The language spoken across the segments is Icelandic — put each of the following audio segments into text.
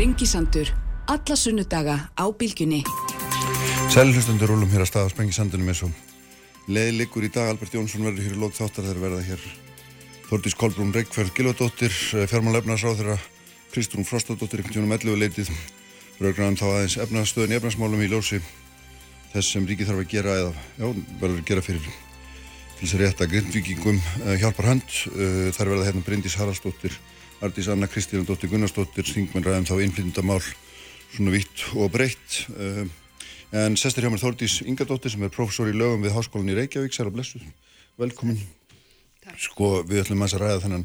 Sprengisandur. Alla sunnudaga á bylgjunni. Sælhlustundur rúlum hér að staða Sprengisandunum eins og leði liggur í dag. Albert Jónsson verður hér í lók þáttar þegar verða hér Þordís Kolbrún Reykjörð Gilvardóttir, fjármál efnarsráð þeirra Kristrún Frostadóttir, einhvern tíunum 11 leitið. Raugraðum þá aðeins efnarstöðin í efnarsmálum í ljósi þess sem ríki þarf að gera eða já, verður að gera fyrir til þess að rétta grindvikingum uh, hjálpar hand. Uh, þar verða hérna Bryndís Haraldsdóttir Ardís Anna Kristína Dóttir Gunnarsdóttir þingmenn ræðum þá innflyndamál svona vitt og breytt uh, en sestir hjá mér Þórdís Ingadóttir sem er professor í lögum við Háskólan í Reykjavík. Særa Blessu, velkomin. Sko við ætlum að ræða þennan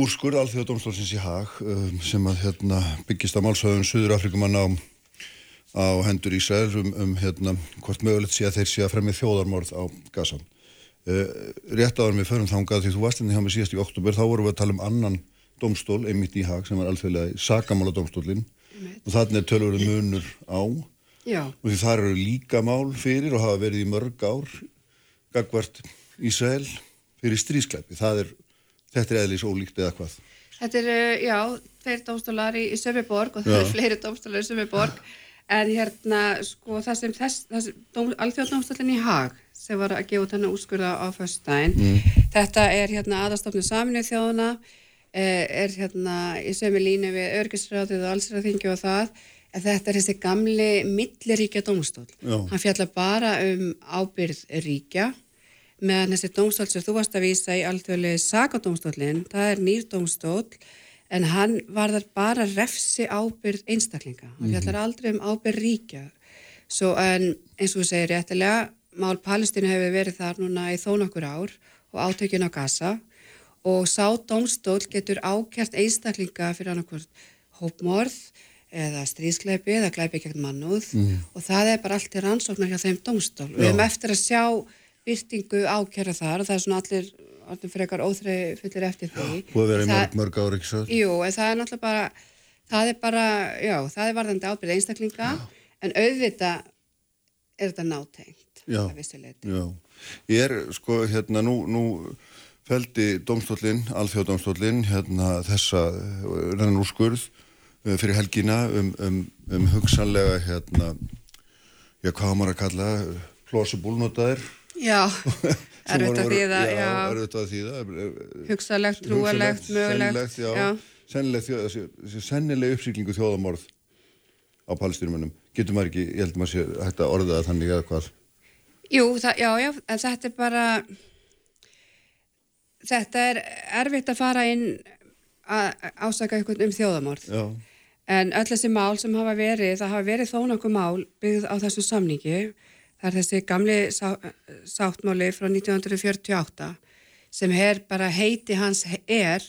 úrskurð alþjóðadómslóðsins í Haag uh, sem að hérna, byggist á málsöðun Suður Afrikumann á, á hendur Ísrael um, um hérna, hvort mögulegt sé að þeir sé að fremja þjóðarmorð á Gaza Uh, rétt áður með förum þángað því þú varst í hjá mig síðast í oktober þá vorum við að tala um annan domstól einmitt í Haag sem var alþjóðlega sagamála domstólinn og þannig er tölurinn munur á. Já. og því það eru líka mál fyrir og hafa verið í mörg ár gagvart Ísrael fyrir strískleipi það er, þetta er eðlis ólíkt eða hvað? Þetta er, eh, já, þeir domstólar í, í Sömmiborg og það eru fleiri domstólar í Sömmiborg en hérna, sko, það sem þess, þess alþjóðdómstólinn í Haag sem var að gefa þennan úrskurða á fyrstæðin. Mm. Þetta er hérna aðastofnum saminuð þjóðuna, eh, er hérna í sömu línu við örgisræðið og allsræðingi og það, en þetta er þessi gamli milliríkja dómstól. Hann fjallar bara um ábyrð ríkja, meðan þessi dómstól sem þú varst að vísa í alþjóðlega sakadómstólinn, það er nýr dómstól, en hann var þar bara refsi ábyrð einstaklinga. Hann mhm. fjallar aldrei um ábyrð ríkja. Svo en eins og þú segir réttilega, mál Palestínu hefur verið þar núna í þó nokkur ár og átökjun á Gaza og sá dómstól getur ákjært einstaklinga fyrir annarkvört hópmorð eða stríðskleipi eða gleipi gegn mannúð mm. og það er bara allt í rannsóknar hjá þeim dómstól. Já. Við hefum eftir að sjá byrtingu ákjæra þar og það er svona allir, allir frekar óþrei fullir eftir því. Það verið mörg, mörg ári ekki svo? Jú, en það er náttúrulega bara, það er bara, já, það er varðandi ábyrð einstaklinga já. en auðvitað er þetta nátengt já, já. Ég er sko hérna nú, nú feldi domstólinn, alþjóðdomstólinn hérna þessa rennan úrskurð uh, fyrir helgina um, um, um hugsanlega hérna já hvað maður að kalla plausible notaðir Já, erfitt að þýða erfitt að þýða Hugsalegt, trúalegt, mögulegt Sennilegt Sennileg uppsýklingu þjóðamorð á palestínumennum getur maður ekki, ég held að maður sé hægt að orða það þannig eða hvað Jú, það, já, já, en þetta er bara, þetta er erfitt að fara inn að ásaka eitthvað um þjóðamorð. Já. En öll þessi mál sem hafa verið, það hafa verið þó nokkuð mál byggð á þessu samningi. Það er þessi gamli sá, sáttmáli frá 1948 sem er bara heiti hans er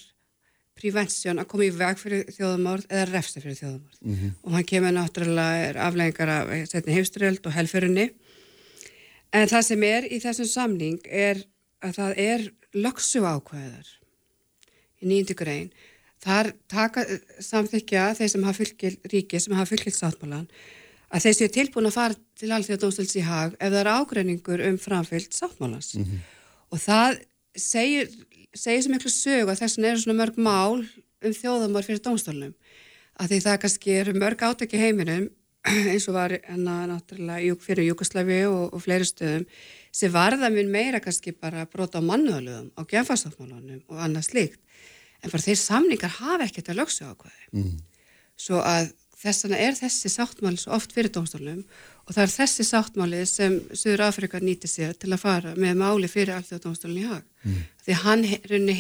prevention að koma í veg fyrir þjóðamorð eða refsta fyrir þjóðamorð. Mm -hmm. Og hann kemur náttúrulega afleggingar af hefströld og helferinni En það sem er í þessum samning er að það er lögsu ákvæðar í nýjandi grein. Þar taka samþykja þeir sem hafa fylgilt ríki, sem hafa fylgilt sáttmálan, að þeir séu tilbúin að fara til allþjóðdómstöls í hag ef það er ágreiningur um framfylgt sáttmálans. Mm -hmm. Og það segir, segir sem miklu sög að þessan eru svona mörg mál um þjóðamár fyrir dómstólunum. Að því það kannski eru mörg átökki heiminum eins og var enna náttúrulega fyrir Júkoslavi og, og fleiri stöðum sem varða minn meira kannski bara brota á mannuðalöðum, á genfarsáttmálunum og annað slíkt, en bara þeir samningar hafa ekkert að lögsa ákvæði mm. svo að þessana er þessi sáttmáli svo oft fyrir dómstólunum og það er þessi sáttmáli sem Suður Afrika nýti sér til að fara með máli fyrir alltaf dómstólun í hag mm. því hann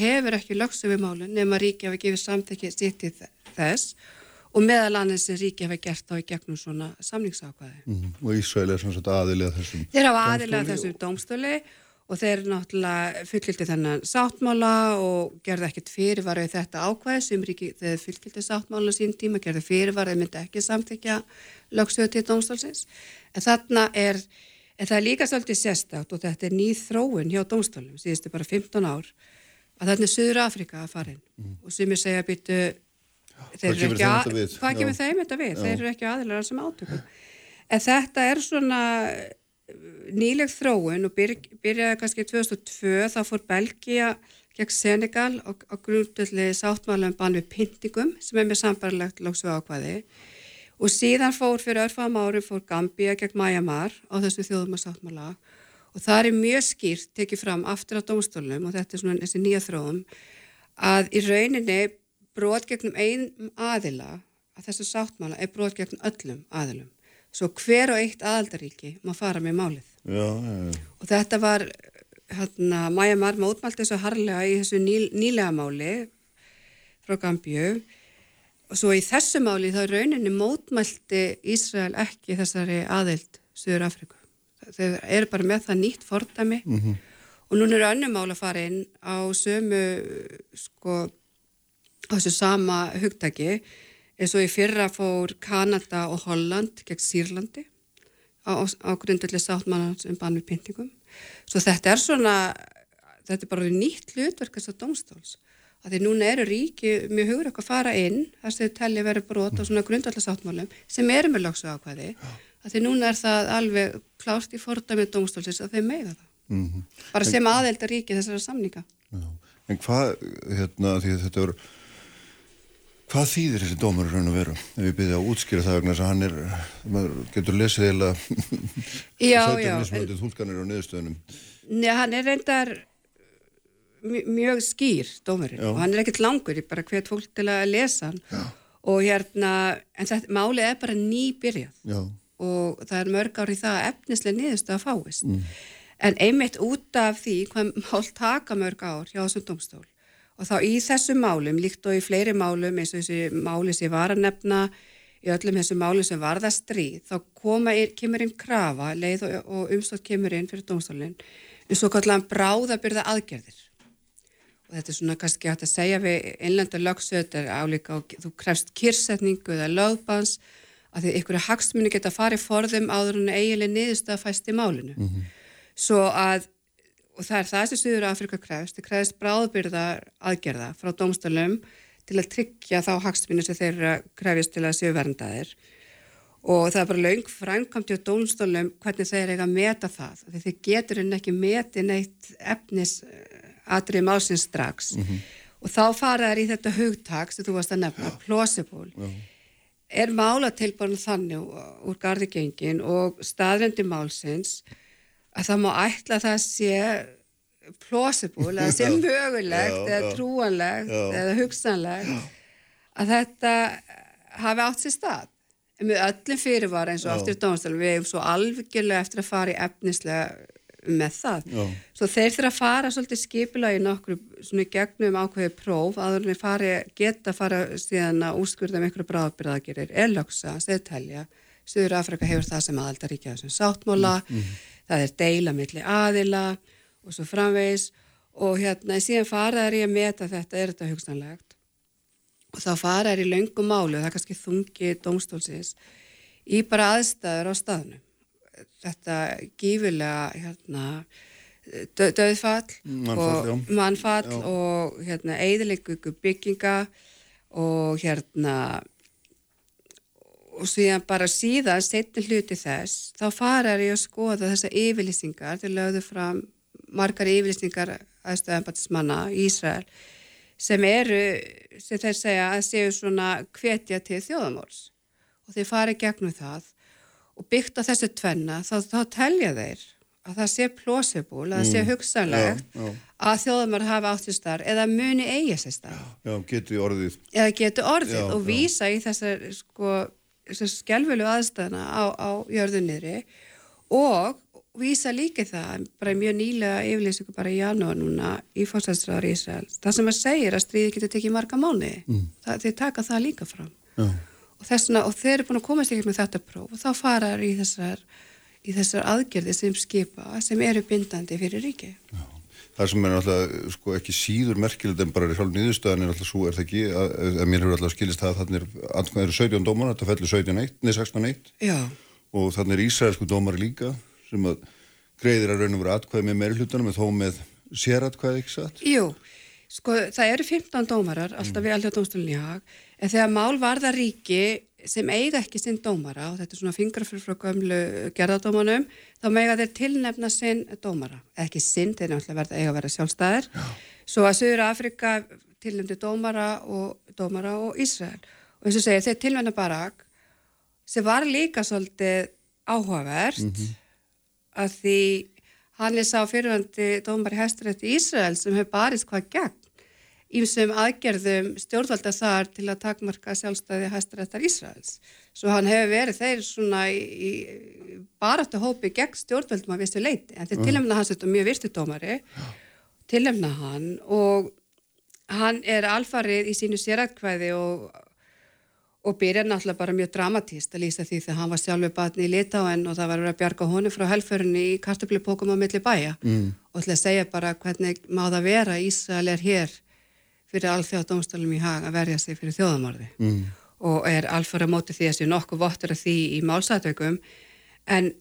hefur ekki lögsa við málun nema ríki hafa gefið samtækið sitt í þess og meðal annars sem ríki hafa gert á í gegnum svona samningsákvæði. Mm. Og Ísrael er svona aðilega þessum Þeir hafa aðilega þessum dómstóli og þeir náttúrulega fullkildi þennan sáttmála og gerði ekkert fyrirvarið þetta ákvæði sem ríki þegar fullkildi sáttmála sín tíma gerði fyrirvarið myndi ekki samþykja lögstöðu til dómstólsins. En þarna er, en það er líka svolítið sérstakt og þetta er nýð þróun hjá dómstólum síðustu bara 15 ár að þarna er Suður Afrika að farin mm. og sem ég segja að byttu Þeir þeim þetta við? Hvað kemur þeim þetta við? Þeir eru ekki aðilar sem átökum. En þetta er svona nýleg þróun og byrjaði kannski 2002 þá fór Belgia gegn Senegal og, og grundulli sáttmálum bann við pyntingum sem er með sambarlegt lóksu ákvaði og síðan fór fyrir örfam ári fór Gambia gegn Myanmar á þessu þjóðum að sáttmála og það er mjög skýrt tekið fram aftur á dómstólunum og þetta er svona þessi nýja þróum að í rauninni brot gegnum einum aðila að þessu sáttmála er brot gegnum öllum aðilum. Svo hver og eitt aðaldaríki má fara með málið. Já, já, já. Og þetta var, hérna, Maja Mar mótmælti þessu harlega í þessu ný, nýlega máli frá Gambíu og svo í þessu máli þá rauninni mótmælti Ísrael ekki þessari aðild Suður Afriku. Þau eru bara með það nýtt fordami mm -hmm. og núna eru önnum mál að fara inn á sömu, sko, þessu sama hugtaki eins og í fyrra fór Kanada og Holland gegn Sýrlandi á, á grundulli sáttmannans um bann við pyntingum. Svo þetta er svona, þetta er bara nýtt hlutverk þess að domstóls því núna eru ríki mjög hugur eitthvað að fara inn þar sem þau telli verið brot á svona grundvallasáttmálum sem eru með lagsu ákvæði því núna er það alveg klárt í fordamið domstólsins að þeir meiða það mm -hmm. bara sem aðelda ríki þessara samninga já. En hvað, hérna, því þetta voru Hvað þýðir þessi dómur raun og veru? Ef við byrjum að útskýra það vegna þess að hann er, maður getur lesið eða sætja mismöndið húlkanir á niðurstöðunum. Nei, hann er reyndar mjög skýr dómurinn Já. og hann er ekkert langur, ég bara hvet fólk til að lesa hann Já. og hérna, en þetta málið er bara nýbyrjað Já. og það er mörg ár í það efnislega niðurstu að fáist mm. en einmitt út af því hvað mál taka mörg ár hjá þessum domstól og þá í þessu málum, líkt og í fleiri málum eins og þessi máli sem ég var að nefna í öllum þessu málum sem var það stríð, þá koma, kemur inn krafa, leið og, og umstótt kemur inn fyrir domstólinn um svo kallan bráðabyrða aðgerðir og þetta er svona kannski hægt að segja við einlanda lögsöður álíka og þú krefst kyrsetningu eða lögbans að því ykkur hagsmunni geta farið forðum áður en eiginlega niðurstað fæst í málinu. Mm -hmm. Svo að, og það er það sem Suður Afrika krefst, það krefst bráðbyrðar aðgerða frá dómstælum til að tryggja þá hagsmunni sem þeir krefist til að séu verndaðir og það er bara laung framkvæmdi á dómstælum hvernig þeir eiga að meta það. Þeir getur en ekki meti neitt efnis atrið málsins strax mm -hmm. og þá faraður í þetta hugtak sem þú varst að nefna, plausible Já. er málatilbárun þannig úr gardigengin og staðrendi málsins að það má ætla að það sé plausible, að það sé mögulegt já, eða já. trúanlegt eða hugsanlegt að þetta hafi átt sér stað með öllum fyrirvara eins og aftur í dómstælu við hefum svo alvegjulega eftir að fara í efnislega með það. Já. Svo þeir þurfa að fara svolítið skipilagi nokkur svona gegnum ákveði próf að þeir fari, geta fara síðan að úrskurða með einhverju bráðbyrðagirir, eloksa, seðtælja, Suður Afrika hefur það sem aðaldaríkja þessum sáttmóla, mm -hmm. Það er deila millir aðila og svo framvegs og hérna síðan fara er ég að meta þetta, er þetta hugstanlegt og þá fara er í löngum málu, það er kannski þungi domstólsins í bara aðstæður á staðnum. Þetta gífilega hérna, döðfall mannfall, og mannfall og hérna, eðileggu bygginga og hérna og síðan bara síðan setni hluti þess þá farar ég að skoða þessa yfirlýsingar til lögðu fram margar yfirlýsingar aðstöðanbætismanna í Ísrael sem eru, sem þeir segja að séu svona hvetja til þjóðamórs og þeir fari gegnum það og byggt á þessu tvenna þá, þá telja þeir að það sé plausible, að það sé mm. hugsanlegt já, já. að þjóðumar hafa átt sér starf eða muni eigi sér starf. Já, getur orðið. Eða getur orðið já, og vísa í þessar sko, skjálfjölu aðstæðana á, á jörðunniðri og vísa líka það, bara mjög nýlega yfirleysingu bara í janúar núna í fórstæðsraðar í Ísrael, það sem að segir að stríði getur tekið marga mánu, mm. þeir taka það líka fram. Já og, þessuna, og þeir eru búin að komast ykkur með þetta próf og þá faraður í þessar, í þessar aðgerði sem skipa sem eru bindandi fyrir ríki. Já. Það sem er náttúrulega sko, ekki síður merkilegt en bara er sjálf nýðustöðan er alltaf svo er það ekki að, að mér hefur alltaf skilist það að þannig er, er 17 dómar, þetta fellur 17.1 neð 16.1 og þannig er Ísraelsku dómar líka sem að greiðir að raun og vera atkvæði með meirhlutunum en þó með sératkvæði ekki satt? Jú, sko það eru 15 dómarar alltaf mm. við alltaf dómstólunni í hag En þegar mál varða ríki sem eiga ekki sinn dómara og þetta er svona fingrafur frá gömlu gerðardómanum, þá mega þeir tilnefna sinn dómara. Ekki sinn, þeir náttúrulega verða eiga að vera sjálfstæðir. Já. svo að Suður Afrika tilnæmdi dómara og, dómara og Ísrael og eins og segir þeir tilnæmda Barak sem var líka svolítið áhugavert mm -hmm. að því hann er sá fyrirvandi dómar í hæsturætti Ísrael sem hefur barist hvað gegn ímsum aðgerðum stjórnvalda þar til að takmarka sjálfstæði hæsturættar Ísraels. Svo hann hefur verið þeir svona í, í baráttu hópi gegn stjórnvaldum að vistu leiti en þeir tilhemna hans þetta mjög virtu dómari. Tilhemna hann og hann er alfarið í sínu sérætkvæði og og byrjar náttúrulega bara mjög dramatíst að lýsa því þegar hann var sjálfur batni í Litáen og það var að bjarga honum frá helförunni í kartablipókum á milli bæja. Mm. og til að segja bara hvernig má það vera Ísrael er hér fyrir alþjóða domstólum í hag að verja sig fyrir þjóðamorði mm. og er alfara móti því að sé nokkuð vottur af því í málsætökum en,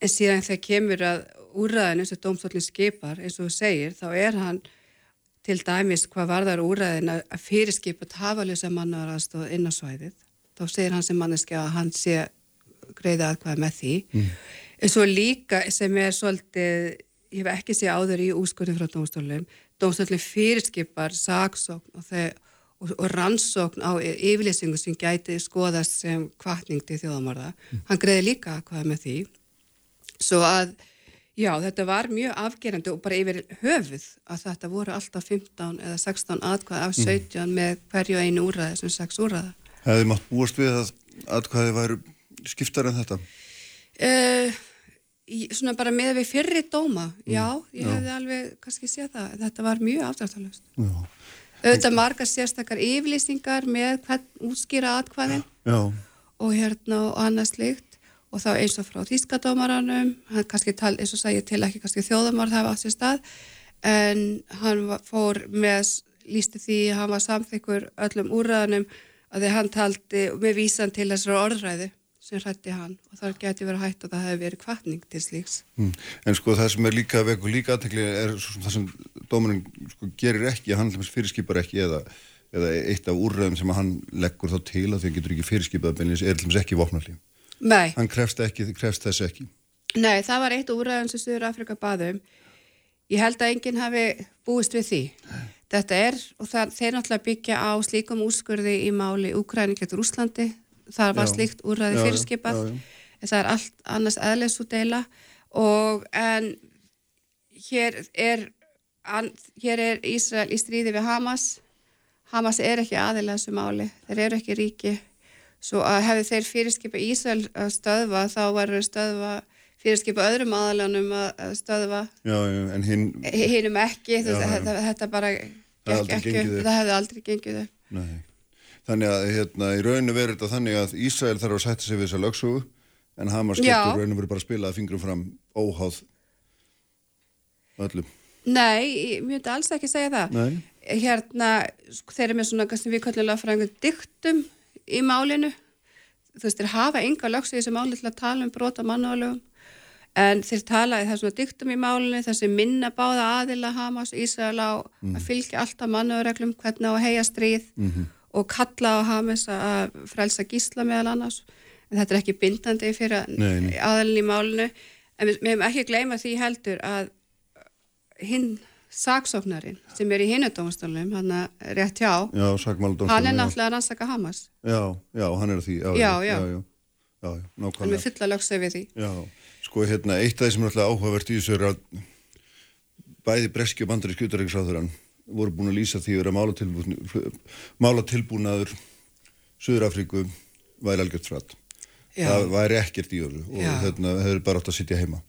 en síðan þegar kemur að úrraðinu sem domstólinn skipar eins og þú segir þá er hann til dæmis hvað varðar úræðin að fyrirskipa tafalisa mannar aðstóð inn á svæðið. Þá segir hann sem manneski að hann sé greiða aðkvæða með því. Mm. En svo líka sem er svolítið, ég hef ekki sé áður í úskurði frá dómstólum, dómstólum fyrirskipar saksókn og, og, og rannsókn á yfirlýsingu sem gæti skoðast sem kvartning til þjóðamarða. Mm. Hann greiði líka aðkvæða með því. Svo að Já, þetta var mjög afgerandi og bara yfir höfuð að þetta voru alltaf 15 eða 16 atkvæði af 17 mm. með hverju einu úrraði sem 6 úrraða. Hefði mátt búast við að atkvæði væru skiptar en þetta? Uh, svona bara með við fyrri dóma, mm. já, ég já. hefði alveg kannski séð það, þetta var mjög afdráttalust. Auðvitað margar sérstakar yflýsingar með hvern útskýra atkvæðin og hérna og annað slikt og þá eins og frá Þískadómaranum, hann kannski tal, eins og sagði til ekki kannski þjóðamár það var á sér stað, en hann fór með, lísti því hann var samþykkur öllum úrraðanum að því hann taldi með vísan til þessar orðræði sem hrætti hann og þar geti verið hægt að það hefði verið kvartning til slíks. Mm. En sko það sem er líka vekku líka aðtekli er það sem dómarinn sko gerir ekki, hann fyrirskipar ekki eða, eða eitt af úrraðum sem hann leggur þá til að því að getur ekki fyrirskipað er ekki vopnarlíf. Nei. Hann krefst, ekki, krefst þess ekki. Nei, það var eitt úræðan sem Suður Afrika baðum. Ég held að enginn hafi búist við því. Nei. Þetta er, og það, þeir náttúrulega byggja á slíkum úrskurði í máli Úkræni getur Úslandi. Það var já. slíkt úræði fyrirskipað. Já, það er allt annars eðlis úr deila og en hér er, an, hér er Ísrael í stríði við Hamas. Hamas er ekki aðilega þessu máli. Þeir eru ekki ríki Svo að hefði þeir fyrirskipa Ísæl að stöðva þá verður stöðva fyrirskipa öðrum aðaljanum að stöðva já, en hin, hinnum ekki já, þetta, þetta bara það, ekki, það hefði aldrei gengið upp Nei. Þannig að hérna, í rauninu verður þetta þannig að Ísæl þarf að setja sig við þessa lögsögu en Hamas getur rauninu verið bara að spila að fingrum fram óháð öllum Nei, ég myndi alls ekki segja það Nei. Hérna, sko, þeir eru með svona, við kallum það frá einhvern dyktum í málinu þú veist, þeir hafa enga lögs í þessu máli til að tala um brota mannualögum en þeir tala í þessum dyktum í málinu þessi minna báða aðila Hamas Ísrael á mm. að fylgja alltaf mannuareglum hvernig á að heia stríð mm -hmm. Og kalla á Hamas að frelsa gísla meðal annars. En þetta er ekki bindandi fyrir aðilin í málinu. En við hefum ekki gleyma því heldur að hinn saksóknarinn sem er í hinnudómastólunum hann er rétt hjá já, hann er náttúrulega að rannsaka Hamas. Já, já, hann er því já, já, já hann er fulla lögsa við því. Já, sko hérna, eitt af því sem er alltaf áhugavert í þessu er að bæði breski og bandari skjutaríksáðurann voru búin að lýsa því að mála, tilbúna, mála tilbúnaður Suður Afríku væri algjört frætt það væri ekkert í öru og hérna, það hefur bara átt að sitja heima.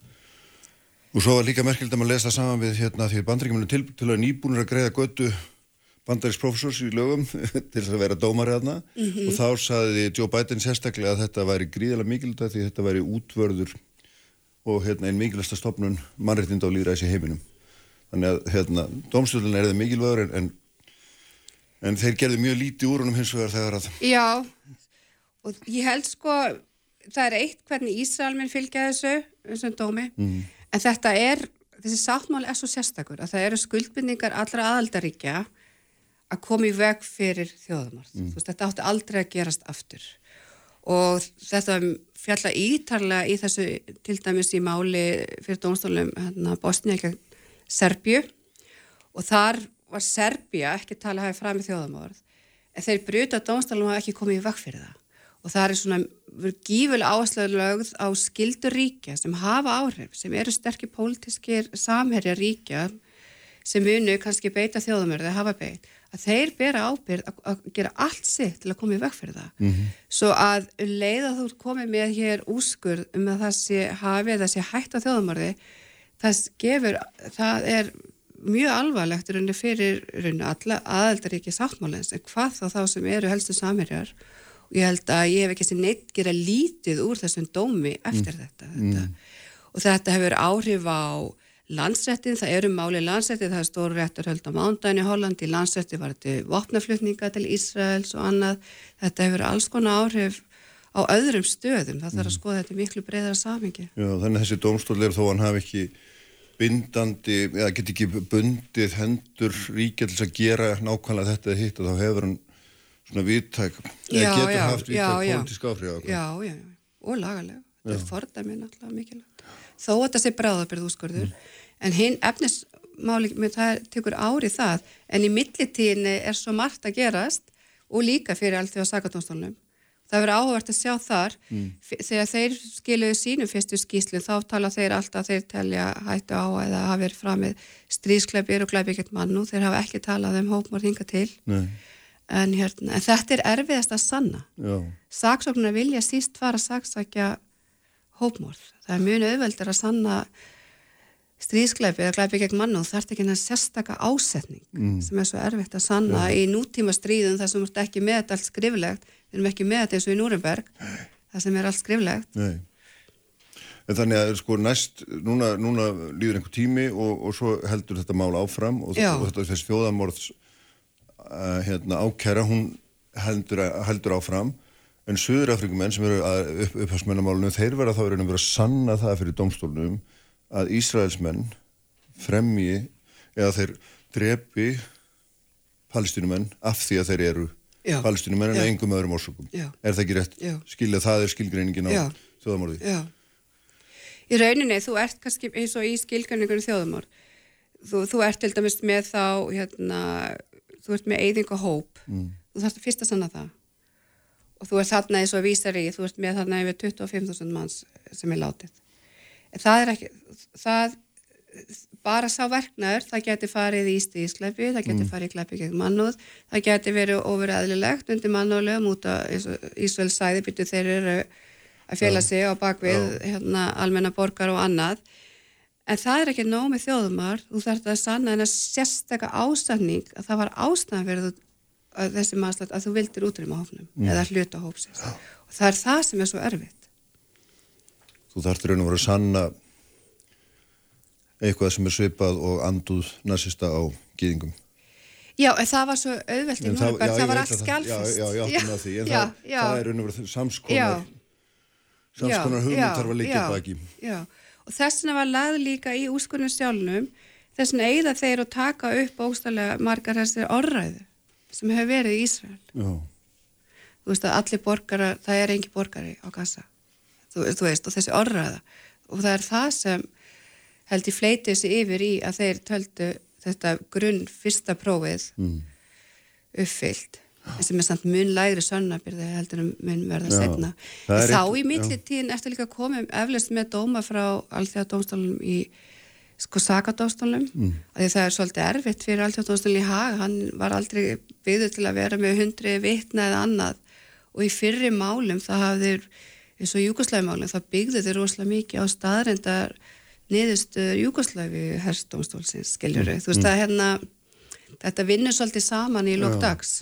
Og svo var líka merkilegt að maður lesa saman við hérna því bandaríkjuminu til, til að nýbúinur að greiða götu bandaríksprofessors í lögum til að vera dómari aðna mm -hmm. og þá saði Joe Biden sérstaklega að þetta væri gríðilega mikilvægt því þetta væri útvörður og hérna einn mikilvægsta stopnun mannreittind á líðræðis í heiminum. Þannig að hérna dómstöldun er það mikilvægur en, en, en þeir gerði mjög lítið úr húnum hins vegar þegar að... Já, og ég held sko það er eitt hvernig Ísraelminn fylgja þessu, þessum dómi mm. En þetta er, þessi sáttmáli er svo sérstakur að það eru skuldbindningar allra aðaldaríkja að koma í veg fyrir þjóðamart. Mm. Veist, þetta átti aldrei að gerast aftur. Og þetta fjalla ítarlega í þessu til dæmis í máli fyrir dónstólum hérna, Bosníaka Serbju og þar var Serbia ekki talið að hafa fram í þjóðamorð en þeir bruta dómstælum hafa ekki komið í vekk fyrir það og það er svona gífulega áherslu lögð á skildur ríkja sem hafa áhrif, sem eru sterkir pólitískir samherja ríkja sem munu kannski beita þjóðamörði að hafa beit, að þeir bera ábyrð að, að gera allt sitt til að koma í vekk fyrir það. Mm -hmm. Svo að um leið að þú komið með hér úskurð um að það sé hafið, það sé hægt á þjóðamörði, það gefur, það er mjög alvarlegt raunni fyrir raunni alla aðeldaríki sáttmálens en hvað þá þá sem eru helstu samherjar og ég held að ég hef ekki sem neitt gera lítið úr þessum dómi eftir mm. þetta, þetta. Mm. og þetta hefur áhrif á landsrættin, það eru máli landsrætti, það er stóru réttur höld á mándagin í Hollandi, landsrætti var þetta vopnaflutninga til Ísraels og annað, þetta hefur alls konar áhrif á öðrum stöðum, það þarf að mm. skoða þetta miklu breyðara samingi. Já, þannig að þessi dómstólir þó hann hafi ekki bindandi, eða get ekki bundið hendur ríkja til að gera nákvæmlega þetta eða hitt og þá hefur hann svona viðtæk, eða getur haft viðtæk politísk áhrif. Já, já, og lagalega, þetta er fordæmi náttúrulega mikilvægt. Þó að það sé bráðabyrð úrskurður mm. en hinn efnismáli það tekur ári það en í millitíðinni er svo margt að gerast og líka fyrir allt því á sakatónstólunum það verður áhugavert að sjá þar mm. þegar þeir skiluðu sínum fyrstu skýslu þá tala þeir alltaf þeir telja hættu á eða hafa verið framið stríðskleipir og gleipikett mannu þeir hafa ekki talað um hópmór hinga til en, hérna, en þetta er erfiðast að sanna saksóknar vilja síst fara að saksækja hópmórð. Það er mjög auðveldur að sanna stríðskleipi eða gleipi gegn mann og það er ekki næst sérstaka ásetning mm. sem er svo erfitt að sanna ja. í nútíma stríðum þar sem þú ert ekki með allt skriflegt, við erum ekki með þetta eins og í Núrenberg, það sem er allt skriflegt. Nei. En þannig að sko næst, núna, núna líður einhver tími og, og svo heldur þetta mál áfram og, og þetta þess fjóðamorðs uh, hérna, ákæra, hún heldur, heldur áfram en Suðurafrikumenn sem eru upp, upphásmennamálunum, þeir verða þá verið að vera að sanna það fyrir domstólunum að Ísraelsmenn fremji eða þeir drepi palestinumenn af því að þeir eru Já. palestinumenn en engum öðrum orsökum. Er það ekki rétt? Skilja það er skilgreiningin á þjóðamorði. Já. Í rauninni, þú ert kannski eins og í skilgreiningunum þjóðamorð. Þú, þú ert til dæmis með þá, hérna, þú ert með eyðingu hóp. Mm. Þú þarfst að fyrsta sanna það og þú ert þarna eins og vísar í, þú ert með þarna yfir 25.000 manns sem er látið. En það er ekki, það, bara sá verknar, það geti farið í stíðskleipi, það geti mm. farið í kleipi gegn mannúð, það geti verið ofur aðlilegt undir mannúðlega múta Ísveils sæði byrju þeir eru að fjela sig á bakvið hérna, almenna borgar og annað. En það er ekki nóg með þjóðumar, þú þarf að sanna en að sérstakka ástæðning að það var ástæðan fyrir þessi maður að þú vildir útrýma hófnum mm. eða hluta hópsins ja. og það er það sem er svo erfitt Þú þarftir raun og verið að sanna eitthvað sem er svipað og anduð nazista á gýðingum Já, en það var svo auðvelt í Núrberg, það, var allt skjálfust Já, já, já, já, því, já, það, það er verið samskonar samskonar hugmyndar var líka baki. Já, og þessuna var lað líka í úrskunum sjálfnum þessuna eigða þeir að taka upp óstæðlega margar þessir orðræðu sem hefur verið í Ísrael. Já. þú veist að allir borgara það er engi borgari á Gaza. Þú, þú veist og þessi orðræða. Og það er það sem held í fleitið sig yfir í að þeir töldu þetta grunn fyrsta prófið mm. uppfyllt. Sem er samt mun lægri sönnabyrði heldur um mun verða setna þá í millitíðin ertu líka komið eflust með dóma frá allþjóða dómstálunum í sko sakadóstólum mm. því það er svolítið erfitt fyrir alltjóðdóstólun í hag hann var aldrei byggður til að vera með hundri vitna eða annað. Og í fyrri málum það hafðir eins og Júkoslæfimálum það byggðu þeir rosalega mikið á staðrindar niðurstöður Júkoslæfi herrstómstólsins, skiljuru mm. þú veist mm. að hérna þetta vinnur svolítið saman í lókdags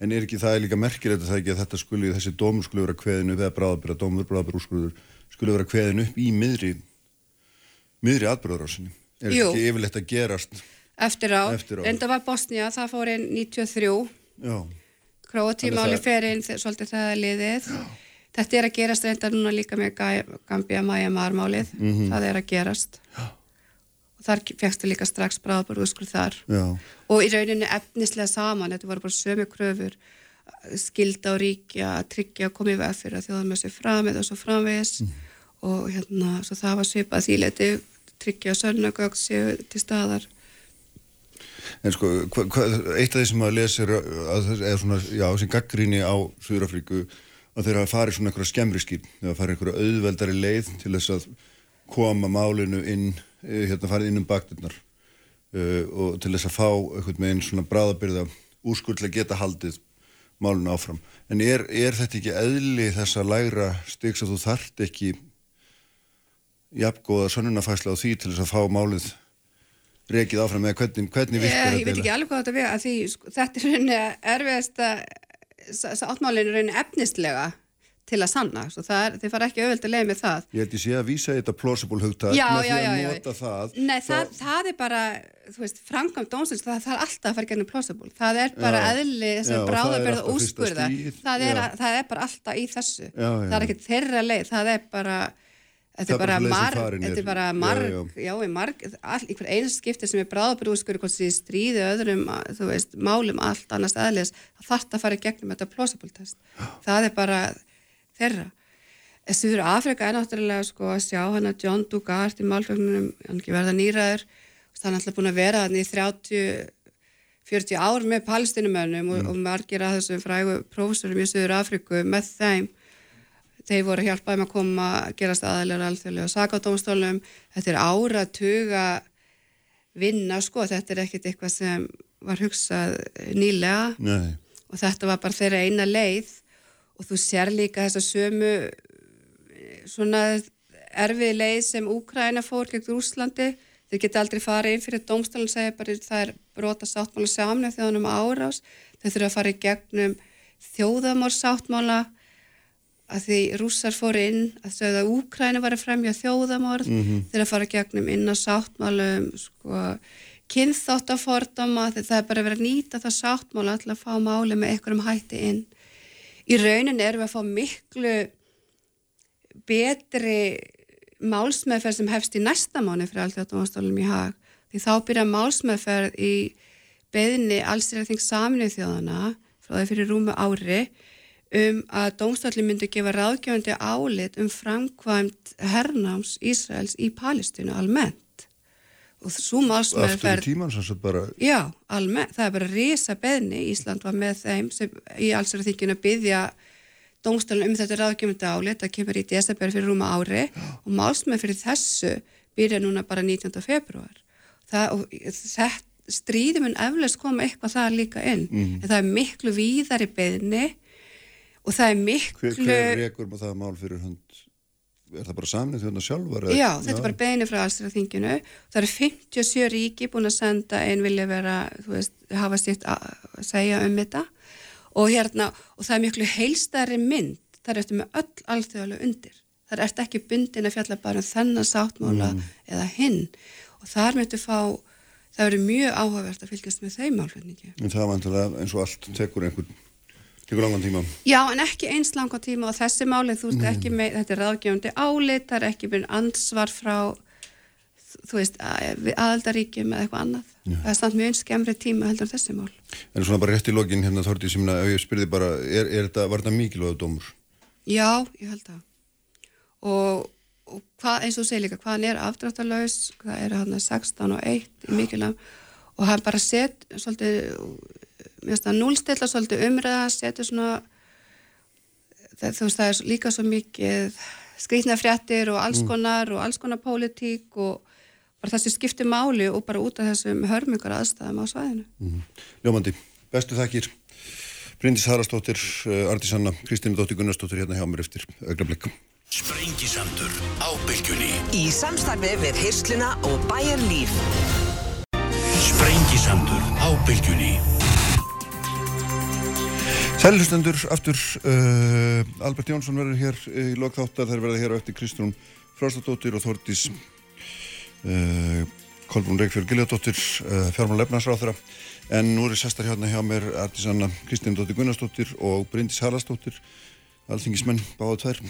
En er ekki það er líka merkir þetta það ekki að þetta skuli þessi dómur skuli vera kveðinu eða bráðabyrra dómur, bráðabyrra skuli vera kveðinu upp í miðri miðri atbyrðarásinni er Jú. ekki yfirlegt að gerast eftir á, eftir á. en það var Bosnia, það fór inn 93 Króatímáli fer inn svolítið það liðið Já. Þetta er að gerast reyndar núna líka með Gambia Myanmar málið mm -hmm. það er að gerast Já. og þar fegstu líka strax bráðbúr úrskur þar Já. og í rauninu efnislega saman, þetta voru bara sömu kröfur skilda og ríkja tryggja koma í veg fyrir að þjóðan með sér framið og svo framvegis mm. og hérna, svo það var svipað þýleiti tryggja sönnagögg séu til staðar En sko, hva, hva, eitt af því sem að lesa er, að, er svona, já, sem gaggríni á Suðurafríku að þeirra farið svona einhverja skemmri skip, þeirra farið einhverja auðveldari leið til þess að koma málinu inn, eh, hérna farið inn um bakturnar uh, og til þess að fá einhvern veginn svona bráðabyrða úrskurðlega geta haldið málinu áfram. En er, er þetta ekki eðli þess að læra stygs að þú þart ekki jafngóða sönnunafæsla á því til þess að fá málið rekið áfram með hvernig, hvernig virkar þetta? Ég veit ekki alveg hvað þetta við að því sko, þetta er rauninni erfiðast að áttmálinu rauninni efnistlega til að sanna, svo það er, þið fara ekki auðvöld að leiða með það. Ég ég sé að vísa þetta plausible hugtað með því að nota það. Nei, það, það er bara, þú veist, framkvæm dónsins, það, það er alltaf að fara gennum plausible. Það er bara eðli, þess að bráðaberða úrskurða. Það er, það er bara alltaf í þessu. Já, já. Það er ekki þeirra leið, það er bara Þetta er bara marg, þetta er bara marg, já, já. já, marg, all, einhver einu skipti sem er bráðabrúskur, hvort sem stríði öðrum, þú veist, málum allt annars aðlis, það þarf að fara í gegnum þetta plausible test. Það er bara þeirra. Þessur Afrika er náttúrulega sko að sjá hann að John Dugard í málfjögnunum, hann ekki verða nýraður, hann er alltaf búin að vera hann í 30, 40 ár með palestinumönnum mm. og, og margir að þessum frægu prófessorum í Söður Afriku með þeim þeir voru að hjálpa þeim að koma að gerast aðalega alþjóðlega og saka á dómstólum þetta er ára að tuga vinna sko, þetta er ekkert eitthvað sem var hugsað nýlega. Nei. og þetta var bara þeirra eina leið. Og þú sér líka þessa sömu svona erfið leið sem Úkræna fór gegn Úslandi, þeir geta aldrei farið inn fyrir dómstólun segja bara það er brota sáttmála samlega þjóðanum árás. Þeir þurfa að fara í gegnum þjóðamór sáttmála að því rússar fóru inn að þau að Úkræna var að fremja þjóðamorð mm -hmm. þeirra fara gegnum inn á sáttmálum sko, kynþáttafordama það er bara verið að nýta það sáttmála til að fá máli með einhverjum hætti inn í raunin erum við að fá miklu betri málsmeðferð sem hefst í næsta mánu fyrir alltaf í hag því þá byrja málsmeðferð í beðinni allsýrðing saminuð þjóðana frá því fyrir rúmu ári um að dómstallin myndi gefa ráðgjöfandi álit um framkvæmt hernáms Ísraels í Palestínu almennt og svo sem sagt bara Já, almennt, það er bara risa beðni Ísland var með þeim sem í allsverða þinginu að byggja dómstallin um þetta ráðgjöfandi álit það kemur í desember fyrir rúma ári Já. og málsmeðferð þessu byrja núna bara 19. februar það, þetta stríðum en eflaust koma eitthvað það líka inn mm. en það er miklu víðar í beðni og það er miklu... Hver, rekur með það mál fyrir hund? Er það bara samnið þjóðna sjálfar? Já, þetta er bara beinu frá allsra þinginu. Það eru 57 ríki búin að senda einn vilja vera, þú veist, hafa sitt að segja um þetta og hérna, og það er miklu heilstæri mynd, það er eftir með öll alþjóðlega undir. Það er eftir ekki bundin að fjalla bara um þennan sáttmála mm. eða hinn og þar myndu fá það verður mjög áhugavert að fylgjast með þeim álfenningi. En það vantilega eins og allt tekur einhvern Tekur langan tíma? Já, en ekki eins langan tíma og þessi máli, þú veist, ekki með, þetta er ráðgjöfundi álit, það er ekki með ansvar frá, þú veist, aðaldaríkjum eða eitthvað annað. Já. Það er samt mjög skemmri tíma heldur þessi mál. En svona bara rétt í lokin hérna þórtið sem að ég spyrði bara, er, er þetta, var þetta mikilvæg dómur? Já, ég held það. Og, og hvað, eins og segir líka, hvaðan er afdráttalauðs, það er hann að 16 og 1 í mikilvæg og hann bara sett svolítið núlstilla svolítið umræða setur svona það, þú veist það er líka svo mikið skrýtna fréttir og alls mm. konar mm. og alls konar pólitík og bara þessi skipti máli og bara út af þessum hörmungar aðstæðum á svæðinu mm. Ljómandi, bestu þakkir Bryndis Harastóttir, uh, Arti Sanna Kristínu Dóttir Gunnarsdóttir hérna hjá mér eftir augnablikk Sprengisandur á bylgjunni Í samstarfi við Hirsluna og Bæjar Líf Sprengisandur á bylgjunni Sælhustendur, aftur uh, Albert Jónsson verður hér í lokþáttar þær verða hér á eftir Kristrún Frástóttir og Þordís uh, Kolbrún Reykjörg Giljadóttir uh, fjármál lefnarsráþara en nú er ég sestar hérna hjá mér artisanna Kristín Dóttir Gunnarsdóttir og Bryndis Harlastóttir alþingismenn báða tvær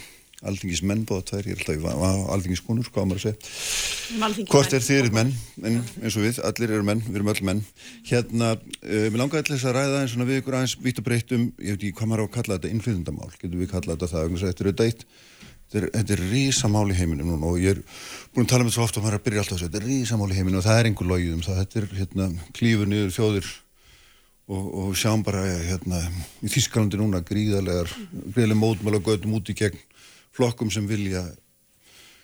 alþingismenn bóða tvær, ég er alltaf á alþingiskonur, hvað maður að segja. Hvort er eru menn, en, eins og við allir eru menn, við erum öll menn. Hérna, uh, mér langar þess að ræða eins og við ykkur aðeins vitt og breytt um, ég veit ekki hvað maður á að kalla þetta innflyðundamál, getur við kallað þetta það, þetta er auðvitað eitt Þetta er, þetta er rísamál í heiminu núna og ég er búin að tala með þetta svo ofta og maður er að byrja alltaf að segja þetta er rísamál í heiminu og það er einhver logið um það. Þetta er hérna klífur niður þjóðir og, og sjáum bara hérna í Þísklandi núna gríðarlegar, gríðarlega mótmæla og göðum út í gegn flokkum sem vilja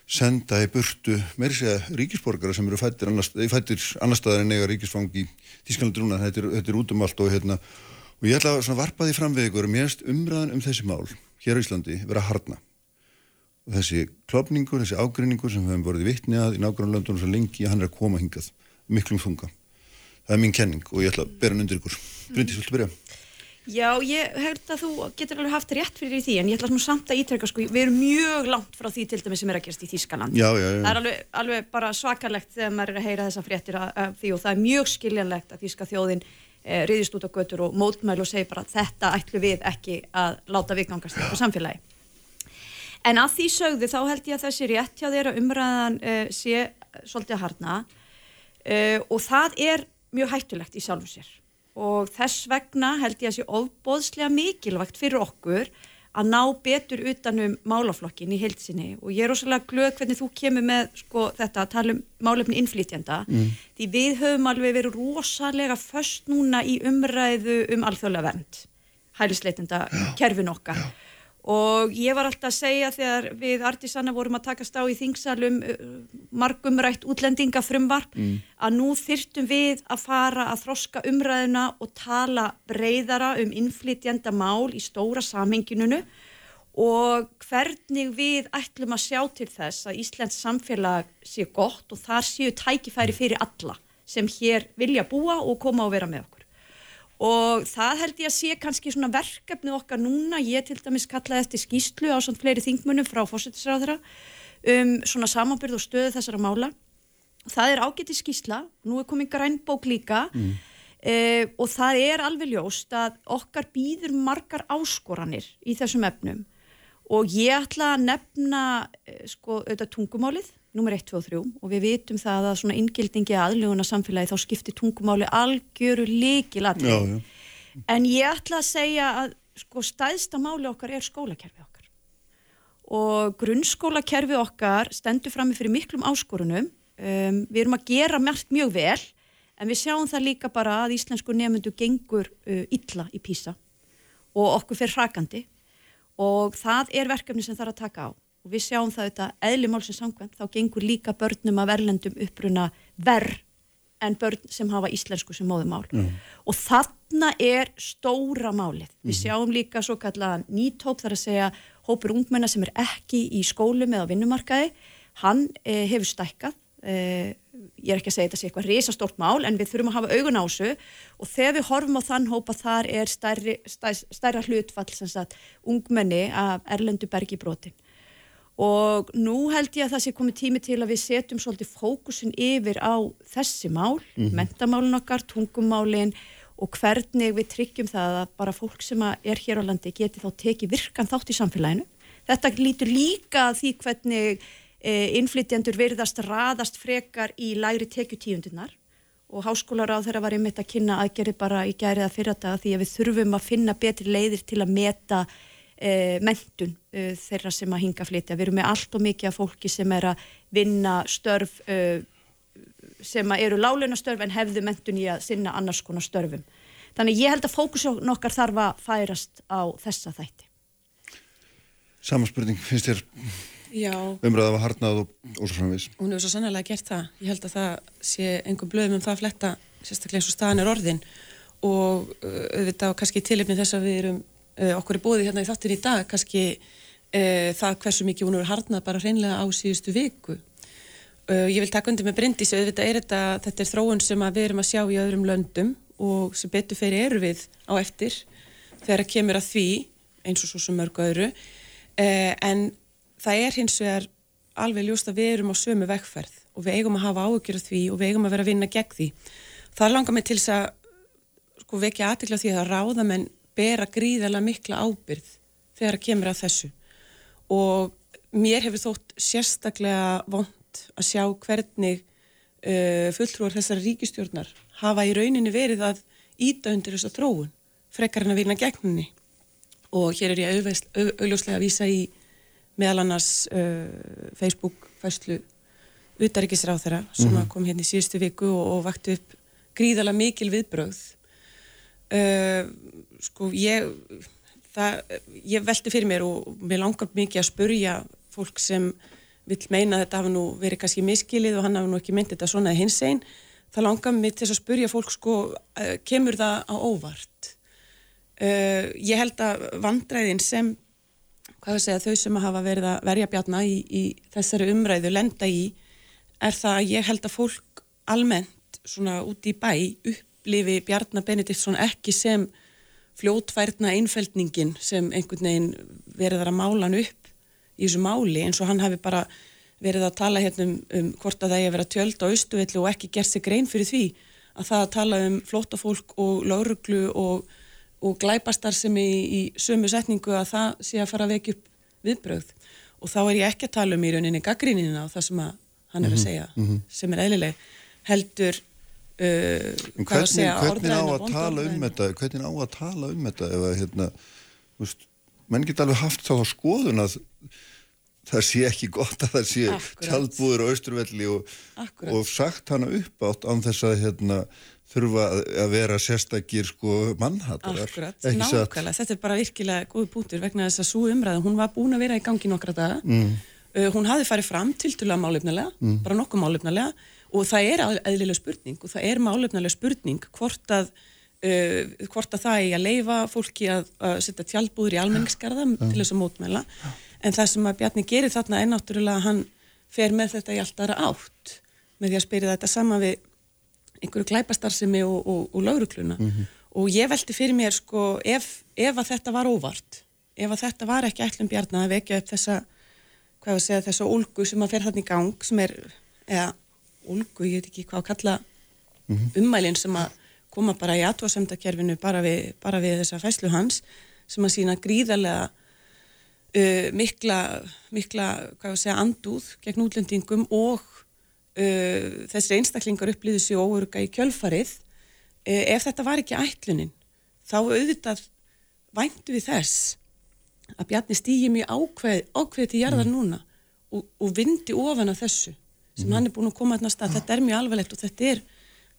senda í burtu meiri segja ríkisborgara sem eru fættir annar, annar staðar en eiga ríkisfang í Þísklandi núna. Þetta er, er út um allt og hérna og ég ætla að varpa því fram við ykkur mér erst umræðan um þessi mál hér á Íslandi vera harna og þessi klopningur, þessi ágrinningur sem við hefum vorið vittni að í nákvæmlega löndunum svo lengi hann er að koma hingað miklum þunga. Það er mín kenning og ég ætla að bera hann undir ykkur. Bryndis, viltu byrja? Já, ég held að þú getur alveg haft rétt fyrir því en ég ætla samt að ítrekka sko, við erum mjög langt frá því til dæmi sem er að gerast í Þískaland. Já, já, já. Það er alveg, alveg bara svakalegt þegar maður er að heyra þessa fréttir af því og það er mjög skiljanlegt að Þíska þjóðin eh, riðist út á götur og mótmæl og segir bara þetta ætlu við ekki að láta viðgangast í samfélagi. En að því sögðu þá held ég að þessi rétt hjá þeirra umræðan uh, sé svolítið að harna uh, og þess vegna held ég að sé ofbóðslega mikilvægt fyrir okkur að ná betur utanum málaflokkin í heilsinni og ég er rosalega glöð hvernig þú kemur með sko, þetta að tala um málefni innflýtjanda mm. því við höfum alveg verið rosalega först núna í umræðu um alþjóðlega vernd hælisleitenda kerfin okkar Já og ég var alltaf að segja þegar við artisanna vorum að takast á í þingsalum uh, margumrætt útlendinga frumvarp mm. að nú þyrtum við að fara að þroska umræðuna og tala breyðara um innflytjanda mál í stóra samhenginunu og hvernig við ætlum að sjá til þess að Íslands samfélag sé gott og þar séu tækifæri fyrir alla sem hér vilja búa og koma og vera með okkur og það held ég að sé kannski svona verkefni okkar núna, ég til dæmis kallaði eftir skýslu á svona fleiri þingmunum frá fósittisráðara um svona samanbyrð og stöðu þessara mála. Það er ágætti skýsla, nú er komið grænbók líka mm. eh, og það er alveg ljóst að okkar býður margar áskoranir í þessum efnum og ég ætla að nefna eh, sko auðvitað tungumálið nummer 1, 2 og 3 og við vitum það að svona inngildingi aðluguna samfélagi þá skiptir tungumáli algjöru líkilatri en ég ætla að segja að sko stæðsta máli okkar er skólakerfi okkar. Og grunnskólakerfi okkar stendur fram með fyrir miklum áskorunum. Um, við erum að gera mært mjög vel en við sjáum það líka bara að íslensku nefnundu gengur uh, illa í písa og okkur fyrir hrakandi og það er verkefni sem er að taka á og við sjáum það auðvitað eðlimálsins samkvæmt þá gengur líka börnum af erlendum uppruna verð en börn sem hafa íslensku sem móðumál mm. og þarna er stóra málið. Mm. Við sjáum líka svo kallaðan nýtóp þar að segja hópur ungmenna sem er ekki í skólum eða vinnumarkaði, hann eh, hefur stækkað eh, ég er ekki að segja þetta sé eitthvað risastórt mál en við þurfum að hafa augun á þessu og þegar við horfum á þann hópa þar er stærri, stær, stærra hlutfall sem sagt ungmenni af erlendu bergi brotin og nú held ég að það sé komið tími til að við setjum svolítið fókusin yfir á þessi mál, mm -hmm. mentamálun okkar, tungumálin og hvernig við tryggjum það að bara fólk sem er hér á landi geti þá tekið virkan þátt í samfélaginu. Þetta lítur líka því hvernig innflytjandur verðast raðast frekar í læri tekjutíundunar og háskólar á þeirra var einmitt að kynna aðgerið bara í gæriða fyrir þetta því að við þurfum að finna betri leiðir til að meta e, mentun e, þeirra sem að hinga flytja. Við erum með allt og mikið af fólki sem er að vinna störf e, sem eru láleina störf en hefðu mentun í að sinna annars konar störfum. Þannig ég held að fókusun okkar þarf að færast á þessa þætti. Samanspurning, finnst þér umræða að harnað og ósaframvis? Hún hefur svo sannlega gert það. Ég held að það sé einhver blöðum um það að fletta sérstaklega eins og staðan er orðin og auðvitað kannski tilipnið þess að við erum uh, okkur er bóðið hérna í þáttin í dag kannski uh, það hversu mikið hún er harnað bara hreinlega á síðustu viku. Uh, ég vil taka undir með Bryndis auðvitað er þetta, þetta er þróun sem við erum að sjá í öðrum löndum og sem betur fyrir eru við á eftir þegar það kemur að því eins og svo sem mörgu öðru en það er hins vegar alveg ljóst að við erum á sömu vekkferð og við eigum að hafa áhugjur af því og við eigum að vera að vinna gegn því. Það langar mig til þess að sko, vekja aðtikla því að ráðamenn bera gríðala mikla ábyrð þegar það kemur að þessu og mér hefur þótt sérstaklega vond að sjá hvernig uh, fulltrúar þessari ríkistjórnar hafa í rauninni verið að íta undir þessa þróun frekar en að vinna gegninni og hér er ég auðljóslega að vísa í meðal annars uh, Facebook fæslu utaríkisráð þeirra sem mm -hmm. kom hérna í síðustu viku og, og vakti upp gríðala mikil viðbröð uh, sko ég það, ég velti fyrir mér og mér langar mikið að spurja fólk sem vil meina að þetta hafi nú verið kannski miskilið og hann hafi nú ekki myndið þetta svona hins einn það langar mér til að spurja fólk sko uh, kemur það á óvart? Uh, ég held að vandræðin sem hvað að segja þau sem hafa verið að verja bjarna í, í þessari umræðu lenda í er það að ég held að fólk almennt svona út í bæ upplifi Bjarnar Benediktsson ekki sem fljótfærna einfældningin sem einhvern veginn verður að mála hann upp í þessu máli eins og hann hafi bara verið að tala hérna um, um hvort að það er að vera tjöld á austuvelli og ekki gert sig grein fyrir því að það að tala um flótafólk og lauruglu og, og glæpastar sem í, í sömu setningu að það sé að fara að vekja upp viðbröð og þá er ég ekki að tala um í rauninni gaggrínina og það sem að hann er að mhm, segja mm -hmm. sem er eðlileg heldur uh, að segja hvernig á að tala um þetta? Hvernig á að tala um þetta ef að hérna veist, menn geta alveg haft þá skoðun að það sé ekki gott að það sé tjaldbúður á Östurvelli og, og sagt hana upp átt án þess að hérna, þurfa að vera sérstakir sko mannhattarar Akkurat, nákvæmlega, þetta er bara virkilega góð bútur vegna þess að svo umræðum, hún var búin að vera í gangi nokkra daga mm. Uh, hún hafi farið fram til tulla málefnilega, mm. bara nokkuð málefnilega og það er eðlilega spurning og það er málefnilega spurning hvort að, uh, hvort að það er að leifa fólki að, að setja tjálbúður í almenningskarða ja. til þess að mótmæla ja. en það sem að Bjarni gerir þarna er náttúrulega að hann fer með þetta í allt aðra átt með því að spyrja þetta sama við einhverju glæpastarsimi og, og, og laurukluna mm -hmm. og ég veldi fyrir mér sko ef, ef að þetta var óvart ef að þetta var ekki ætlum Bjarni að vekja upp þessa hvað að segja þessu ólgu sem að fer þarna í gang sem er, eða ólgu, ég veit ekki hvað að kalla mm -hmm. ummælinn sem að koma bara í aðtóðsöndakerfinu bara bara við þessa fæslu hans sem að sína gríðarlega uh, mikla, mikla hvað að segja, andúð gegn útlendingum og uh, þessi einstaklingar upplýðu sér óöruga í kjölfarið uh, ef þetta var ekki ætlunin þá auðvitað væntu við þess að Bjarni stýji mjög ákveð, ákveð til jarðar mm. núna og, og vindi ofan af þessu sem mm. hann er búin að koma að stað. Þetta er mjög alvarlegt og þetta er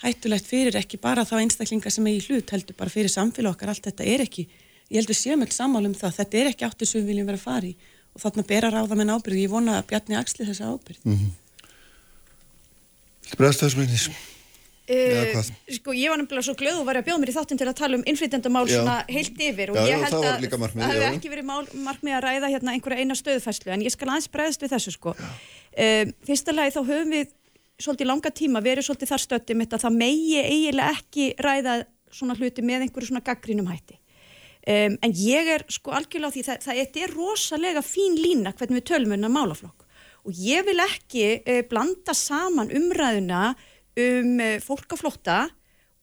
hættulegt fyrir ekki bara þá einstaklingar sem er í hlut heldur bara fyrir samfélag okkar. Allt þetta er ekki, ég heldur séum alls sammál um það, þetta er ekki áttur sem við viljum vera að fara í og þarna bera ráða með ábyrg. Ég vona að Bjarni axli þessa ábyrg. Mm -hmm. Bræðstöðsmyndis. Uh, sko ég var nefnilega svo glöð og var að bjóða mér í þáttum til að tala um innflytjandamál svona heilt yfir og já, ég held að það hefði ekki verið mál, markmið að ræða hérna einhverja eina stöðfæslu en ég skal aðeins bregðast við þessu sko. Uh, fyrsta lagi þá höfum við svolítið langa tíma verið svolítið þar stöttum að það megi eiginlega ekki ræða svona hluti með einhverju svona gaggrínum hætti. Um, en ég er sko algjörlega á því það, það, það er rosalega fín lína hvernig við tölum um málaflokk og ég vil ekki uh, blanda saman umræðuna um eh, fólkaflótta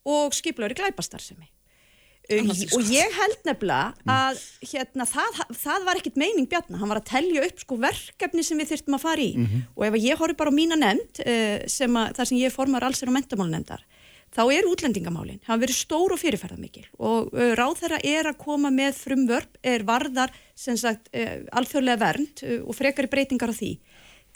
og skiplauri glæpastarsemi. Um, og ég held nefnilega mm. að hérna, það, það var ekkit meining Bjarnar, hann var að tellja upp sko verkefni sem við þurftum að fara í mm -hmm. og ef ég horfi bara á mína nefnd sem að, þar sem ég formar allsir og mentamálnefndar þá er útlendingamálinn, hann verið stór og fyrirferðarmikil og ráð þeirra er að koma með frumvörp, er varðar sem sagt alþjóðlega vernd og frekari breytingar á því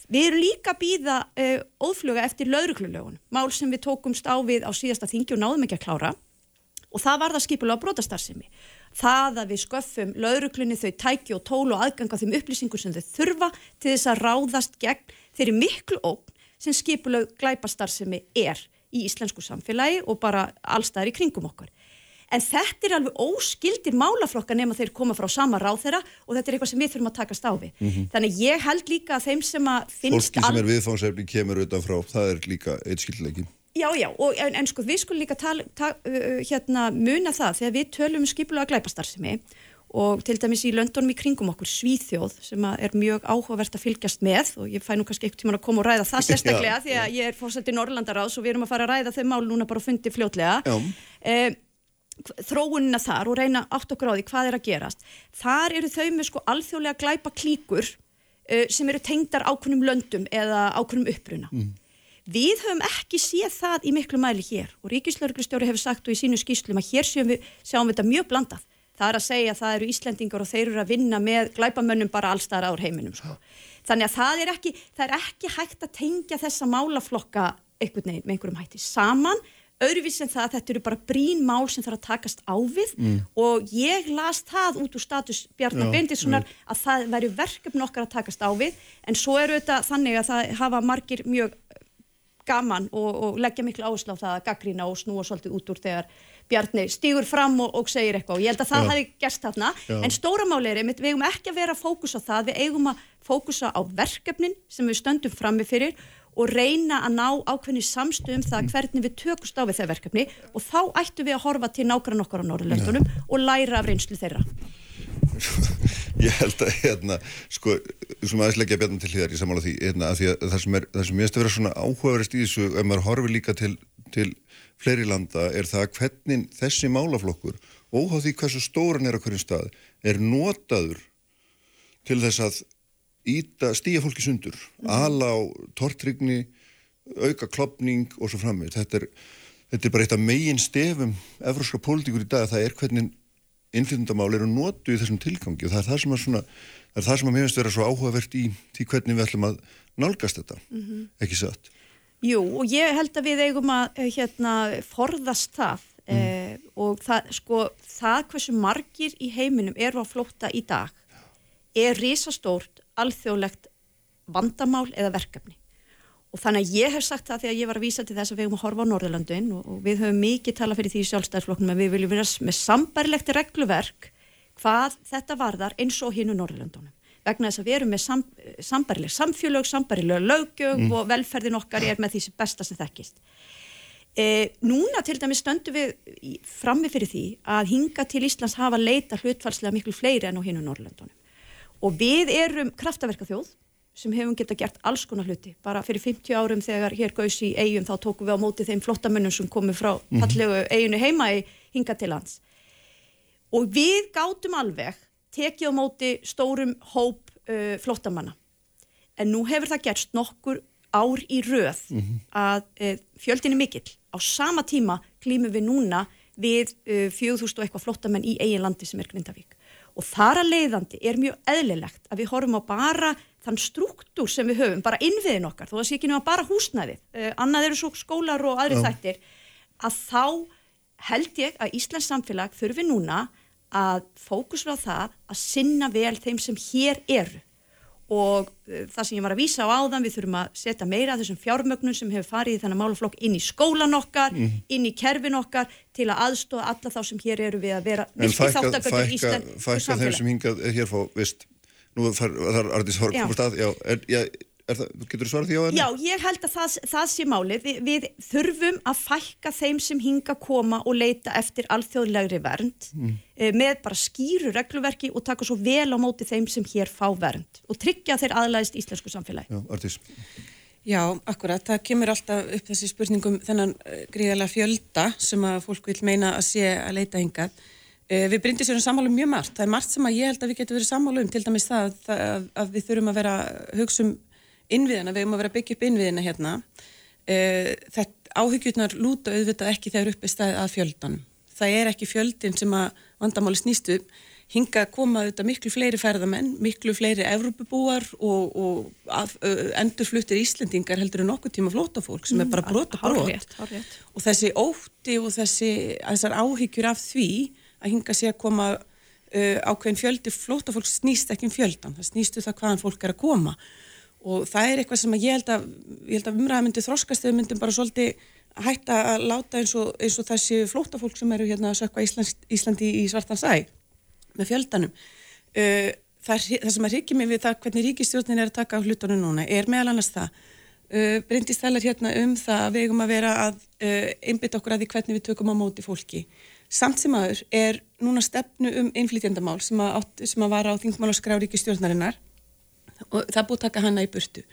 Við erum líka að býða uh, ófluga eftir lauruglulögun, mál sem við tókumst á við á síðasta þingi og náðum ekki að klára. Og það var það skipulega brotastarsimi. Það að við sköffum lauruglunni þau tæki og tólu og aðganga þeim upplýsingur sem þau þurfa til þess að ráðast gegn þeirri miklu ógn sem skipulega glæpastarsimi er í íslensku samfélagi og bara allstaðar í kringum okkar en þetta er alveg óskildir málaflokka nema þeir koma frá sama ráð þeirra og þetta er eitthvað sem við þurfum að takast á við mm -hmm. þannig ég held líka að þeim sem að finnst Fólki sem er viðfánsefni kemur utanfrá það er líka eitt skildleikin Já, já, og, en, en sko við skulum líka tala, ta, uh, hérna, muna það þegar við tölum um skipulega glæpastarsimi og til dæmis í löndunum í kringum okkur Svíþjóð sem er mjög áhugavert að fylgjast með og ég fæ nú kannski ekkert tíma að koma og ræða það sérstaklega já, því að já. ég er fórsett í Norrlandaráðs og við erum að fara að ræða þau mál núna bara fundi fljótlega eh, þróunina þar og reyna átt okkur á því hvað er að gerast þar eru þau með sko alþjóðlega glæpa klíkur uh, sem eru tengdar ákveðnum löndum eða ákveðnum uppruna mm. við höfum ekki séð það í miklu mæli hér og Ríkislauglustjóri hefur sagt og í sínu skýslum að hér séum við sjáum við þetta mjög blandað Það er að segja að það eru Íslendingar og þeir eru að vinna með glæpamönnum bara allstæðar ár heiminum. Sko. Þannig að það er, ekki, það er ekki hægt að tengja þessa málaflokka einhvern veginn með einhverjum hætti saman öðruvísin það að þetta eru bara brín mál sem þarf að takast á við mm. og ég las það út úr status Bjarnar Bendissonar að það væri verkefn okkar að takast á við en svo eru þetta þannig að það hafa margir mjög gaman og, og leggja miklu áherslu á það að gaggrína og snúa svolítið út úr þegar Bjarni stýgur fram og, og segir eitthvað og ég held að það Já. hafi gerst þarna Já. en stóramáli er einmitt, við eigum ekki að vera að fókusa á það, við eigum að fókusa á verkefnin sem við stöndum frammi fyrir og reyna að ná ákveðni samstöðum það mm. hvernig við tökust á við það verkefni og þá ættum við að horfa til nákvæmlega okkar á Norrlöndunum ja. og læra af reynslu þeirra. Ég held að hérna, sko, sem aðeins leggja bjarnum til hlýðar í samála því, hérna, að því að það sem er, það sem ég veist að vera svona áhugaverist í þessu, ef maður horfi líka til, til fleiri landa, er það hvernig þessi málaflokkur, óháð því hversu stóran er á hverjum stað, er notaður til þess að íta, stíja fólki sundur mm. ala á tortrygni auka klopning og svo framvið þetta er, þetta er bara eitt af megin stefum efruska pólitíkur í dag það er hvernig innflytjandamál eru nótu í þessum tilgangi og það er það sem að svona það er það sem að mér finnst vera svo áhugavert í því hvernig við ætlum að nálgast þetta mm -hmm. ekki satt Jú og ég held að við eigum að eh, hérna, forðast það mm. eh, og það, sko, það hversu margir í heiminum eru að flóta í dag er risastórt alþjóðlegt vandamál eða verkefni. Og þannig að ég hef sagt það þegar ég var að vísa til þess að við höfum að horfa á Norðurlandun og, og við höfum mikið talað fyrir því í sjálfstæðsflokknum að við viljum vera með sambarilegt regluverk hvað þetta varðar eins og hinn úr Norðurlandunum. Vegna þess að við erum með sam, sambarileg samfélög, sambarileg lögjög mm. og velferðin okkar er með því sem besta sem þekkist. E, núna til dæmis stöndu við frammi fyrir því að hinga til Íslands hafa leita hlutfalslega miklu fleiri enn á hinn úr Norðurlandunum og við erum kraftaverkaþjóð sem hefum geta gert alls konar hluti. Bara fyrir 50 árum þegar hér gauðs í eigum þá tókum við á móti þeim flottamönnum sem komu frá mhm. fallegu eiginu heima í hinga til lands. Og við gátum alveg tekið á móti stórum hóp uh, flottamanna en nú hefur það gerst nokkur ár í röð -hmm. að uh, fjöldin er mikill. Á sama tíma klímum við núna við uh, 4000 og eitthvað flottamenn í eigin landi sem er Grindavík og þar að leiðandi er mjög eðlilegt að við horfum á bara þann struktúr sem við höfum, bara innviðin okkar þó að sé ekki nefn að bara húsnæði uh, annað eru svo skólar og aðri þættir að þá held ég að Íslands samfélag þurfi núna að fókusra á það að sinna vel þeim sem hér eru og uh, það sem ég var að vísa á áðan við þurfum að setja meira af þessum fjármögnum sem hefur farið í þennan málaflokk inn í skólan okkar, mm. inn í kerfin okkar til að aðstóða alla þá sem hér eru við að vera virkið þáttaköldur í Ísland Fækka þeim sem hingað er hér fá, vist. Nú þar er Arndís Hork komast að, já, er, já Það, getur þú svarað því á henni? Já, ég held að það, það sé málið. Vi, við þurfum að fækka þeim sem hinga koma og leita eftir alþjóðlegri vernd mm. e, með bara skýru regluverki og taka svo vel á móti þeim sem hér fá vernd og tryggja þeir aðlæðist íslensku samfélagi. Já, Artís. Já, akkurat. Það kemur alltaf upp þessi spurningum þennan uh, gríðarlega fjölda sem að fólk vil meina að sé að leita hingað. Uh, við erum sammálu um mjög margt. Það er margt sem að ég held að við getum verið sammálu um, til dæmis það, það að við þurfum að vera hugsun innviðina, við erum að vera að byggja upp innviðina hérna. Þetta áhyggjurnar lúta auðvitað ekki þegar uppi stæði að fjöldanum. Það er ekki fjöldin sem að vandamáli snýstu hinga að koma auðvitað miklu fleiri ferðamenn, miklu fleiri Evrópubúar og, og að, endurfluttir Íslendingar heldur en okkur tíma flótafólk sem er bara brot og brot. og þessi ótti og þessi þessar áhyggjur af því að hinga sé að koma uh, ákveðin fjöldi flótafólk snýst ekki um fjöldan, það snýstu það hvaðan fólk er að koma og það er eitthvað sem ég held að, að umræða myndi þróskast eða myndum bara svolítið hætta að láta eins og, eins og þessi flótafólk sem eru hérna að sökka Íslands, Íslandi í svartan sæ með fjöldanum. Uh, það, það sem að ríkja mig við það hvernig ríkistjórnin er að taka á hlutunum núna er meðal annars það. Uh, breyndist þellar hérna um það að við eigum að vera að uh, einbytta okkur að því hvernig við tökum á móti fólki. Samt sem aður er núna stefnu um innflytjandamál sem að, sem að vara á þingmál og skrá ríkistjórnarinnar og það búið taka hana í burtu.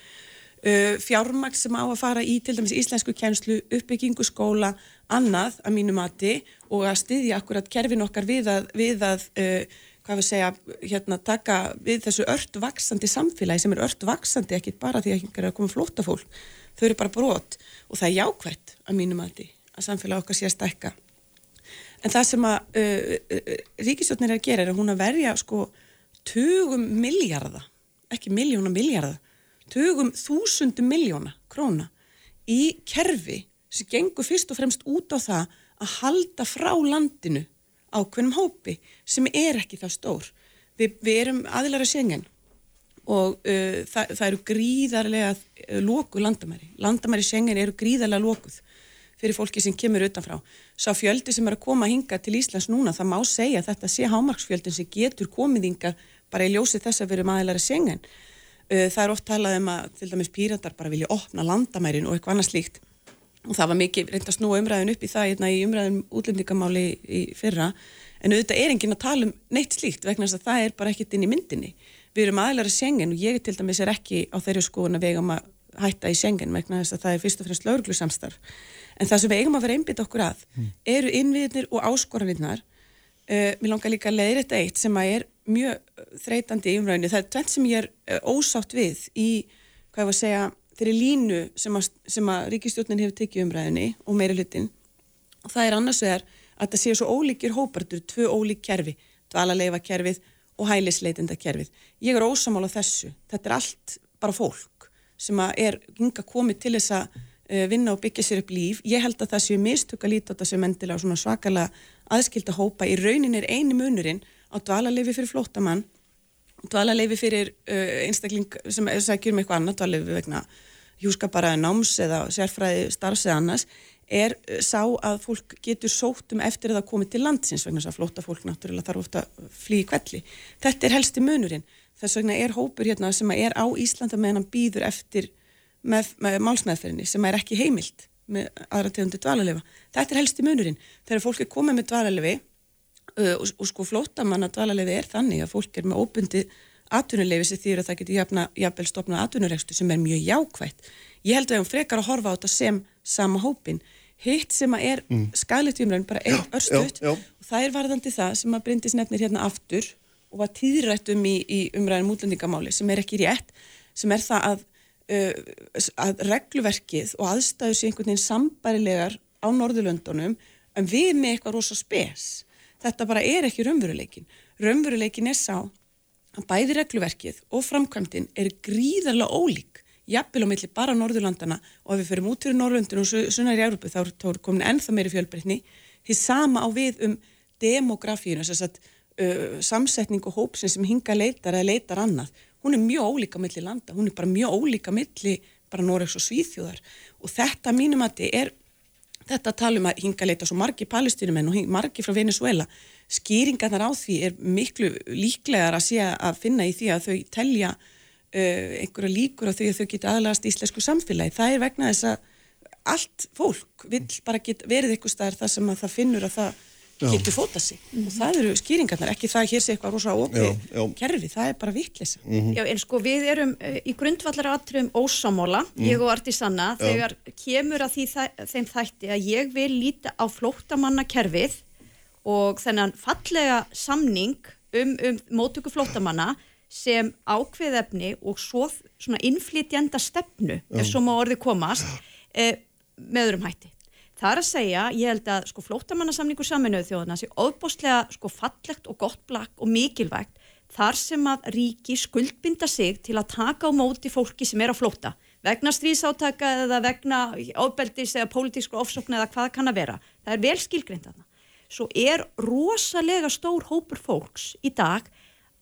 Uh, fjármagn sem á að fara í til dæmis íslensku kjænslu, uppbyggingu skóla, annað að mínu mati og að styðja akkurat kerfin okkar við að, við að uh, hvað við segja, hérna taka við þessu ört vaksandi samfélagi sem er ört vaksandi, ekki bara því að það er að koma flóta fólk, þau eru bara brot og það er jákvægt að mínu mati að samfélagi okkar sé að stækka. en það sem að uh, uh, ríkistjóknir er að gera er að hún að verja sko tugum miljarda, ekki miljóna miljarda, tugum þúsundum miljóna króna í kerfi sem gengur fyrst og fremst út á það að halda frá landinu ákveðnum hópi sem er ekki það stór. Vi, við erum aðilara sengen og uh, það, það eru gríðarlega uh, lóku landamæri. Landamæri sengen eru gríðarlega lókuð fyrir fólki sem kemur utanfrá. Sá fjöldi sem er að koma að hinga til Íslands núna, það má segja að þetta sé hámarksfjöldin sem getur komið hinga bara í ljósi þess að veru maðurlega sengen. Uh, það er oft talað um að til dæmis píratar bara vilja opna landamærin og eitthvað annað slíkt og það var mikið reynd að snúa umræðin upp í það hérna, í umræðin útlendingamáli í fyrra en auðvitað er enginn að tala um neitt slíkt vegna þess að það er bara ekkert inn í myndinni. Við erum aðlæra sengen og ég til dæmis er ekki á þeirri skoðun að vegum að hætta í sengen vegna þess að það er fyrst og fremst lauruglusamstarf en það sem við eigum að vera einbit okkur að mm. eru innviðnir og áskoranirnar uh, mér langar líka að leiðra þetta eitt sem að er mjög þreytandi í umræðinu, það er tveit sem ég er uh, ósátt við í, hvað ég var að segja þeirri línu sem að, að ríkistjórnin hefur tekið umræðinu og meiri hlutin og það er annars vegar að það séu svo ólíkir hópartur, tvö ólík kerfi dvalarleifa kerfið og hælisleitenda kerfið. Ég er ósamála þessu, þetta er allt bara fólk sem er hinga komið til þess að Eh, vinna og byggja sér upp líf. Ég held að það séu mistök að líta á þetta sem endilega svakalega aðskilda hópa. Í raunin er eini munurinn á dvalarleifi fyrir flótamann, dvalarleifi fyrir uh, einstakling sem sækjur með um eitthvað annað, dvalarleifi vegna hjúskaparaði náms eða sérfræði starfs eða annars, er uh, sá að fólk getur sótt um eftir að það komi til landsins vegna þess að flóta fólk náttúrulega þarf ofta flýi kvelli. Þetta er helsti munurinn. Þess vegna er hópur hérna sem er á Íslanda meðan hann býður eftir með, með málsmeðferðinni sem er ekki heimilt með aðra tegundi dvalarlefa. Þetta er helst í munurinn. Þegar fólk er komið með dvalarlefi uh, og, og sko flótamanna dvalarlefi er þannig að fólk er með óbundi atvinnulefi sem þýr að það getur jafna, jafnvel stopnað atvinnurekstu sem er mjög jákvægt. Ég held að við höfum frekar að horfa á þetta sem sama hópin. Hitt sem að er mm. skaliðt umræðin bara eitt örstuðt og það er varðandi það sem að Bryndis nefnir hérna aftur og var tíðrætt um í, í umræðin mútlendingamáli sem er ekki rétt, sem er það að uh, að regluverkið og aðstæðu sé einhvern veginn sambarilegar á Norðurlöndunum en við með eitthvað rosa spes. Þetta bara er ekki raunveruleikin. Raunveruleikin er sá að bæði regluverkið og framkvæmdinn er gríðarlega ólík jafnvel á milli bara Norðurlandana og ef við fyrir út fyrir Norðurlandinu og sunnar í Európu þá er komin ennþá meiri fjölbreytni. Því sama á við um demografíinu, þess að uh, samsetning og hópsin sem hinga leitar eða leitar annað. Hún er mjög ólíka milli landa, hún er bara mjög ólíka milli bara Noregs og Svíþjóðar. Og þetta mínum að þetta er þetta talum að hinga leita svo margi palestinumenn og margi frá Venezuela skýringarnar á því er miklu líklegar að að finna í því að þau telja uh, einhverja líkur á því að þau geta aðlast í íslensku samfélagi. Það er vegna þess að allt fólk vil bara geta verið eitthvað starf þar sem að það finnur að það getur fóta sig mm -hmm. og það eru skýringarnar, ekki það að hér sé eitthvað rosa okkur kerfi, það er bara vittlisa mm -hmm. Já, en sko við erum uh, í grundvallar aðtrum ósámála, mm ég og Artisanna þegar kemur að því það, þeim þætti að ég vil líta á flóttamannakerfið og þennan fallega samning um, um mótöku flóttamanna sem ákveðefni og svo svona innflytjanda stefnu, ef svo má orði komast uh, með öðrum hætti Það er að segja, ég held að sko flóttamannasamningur saminuðu þjóðana sé óbústlega sko fallegt og gott blakk og mikilvægt þar sem að ríki skuldbinda sig til að taka á móti fólki sem er á flótta vegna stríðsátaka eða vegna ábeldis eða pólitísku ofsókn eða hvað kann að vera. Það er vel skilgrind að það. Svo er rosalega stór hópur fólks í dag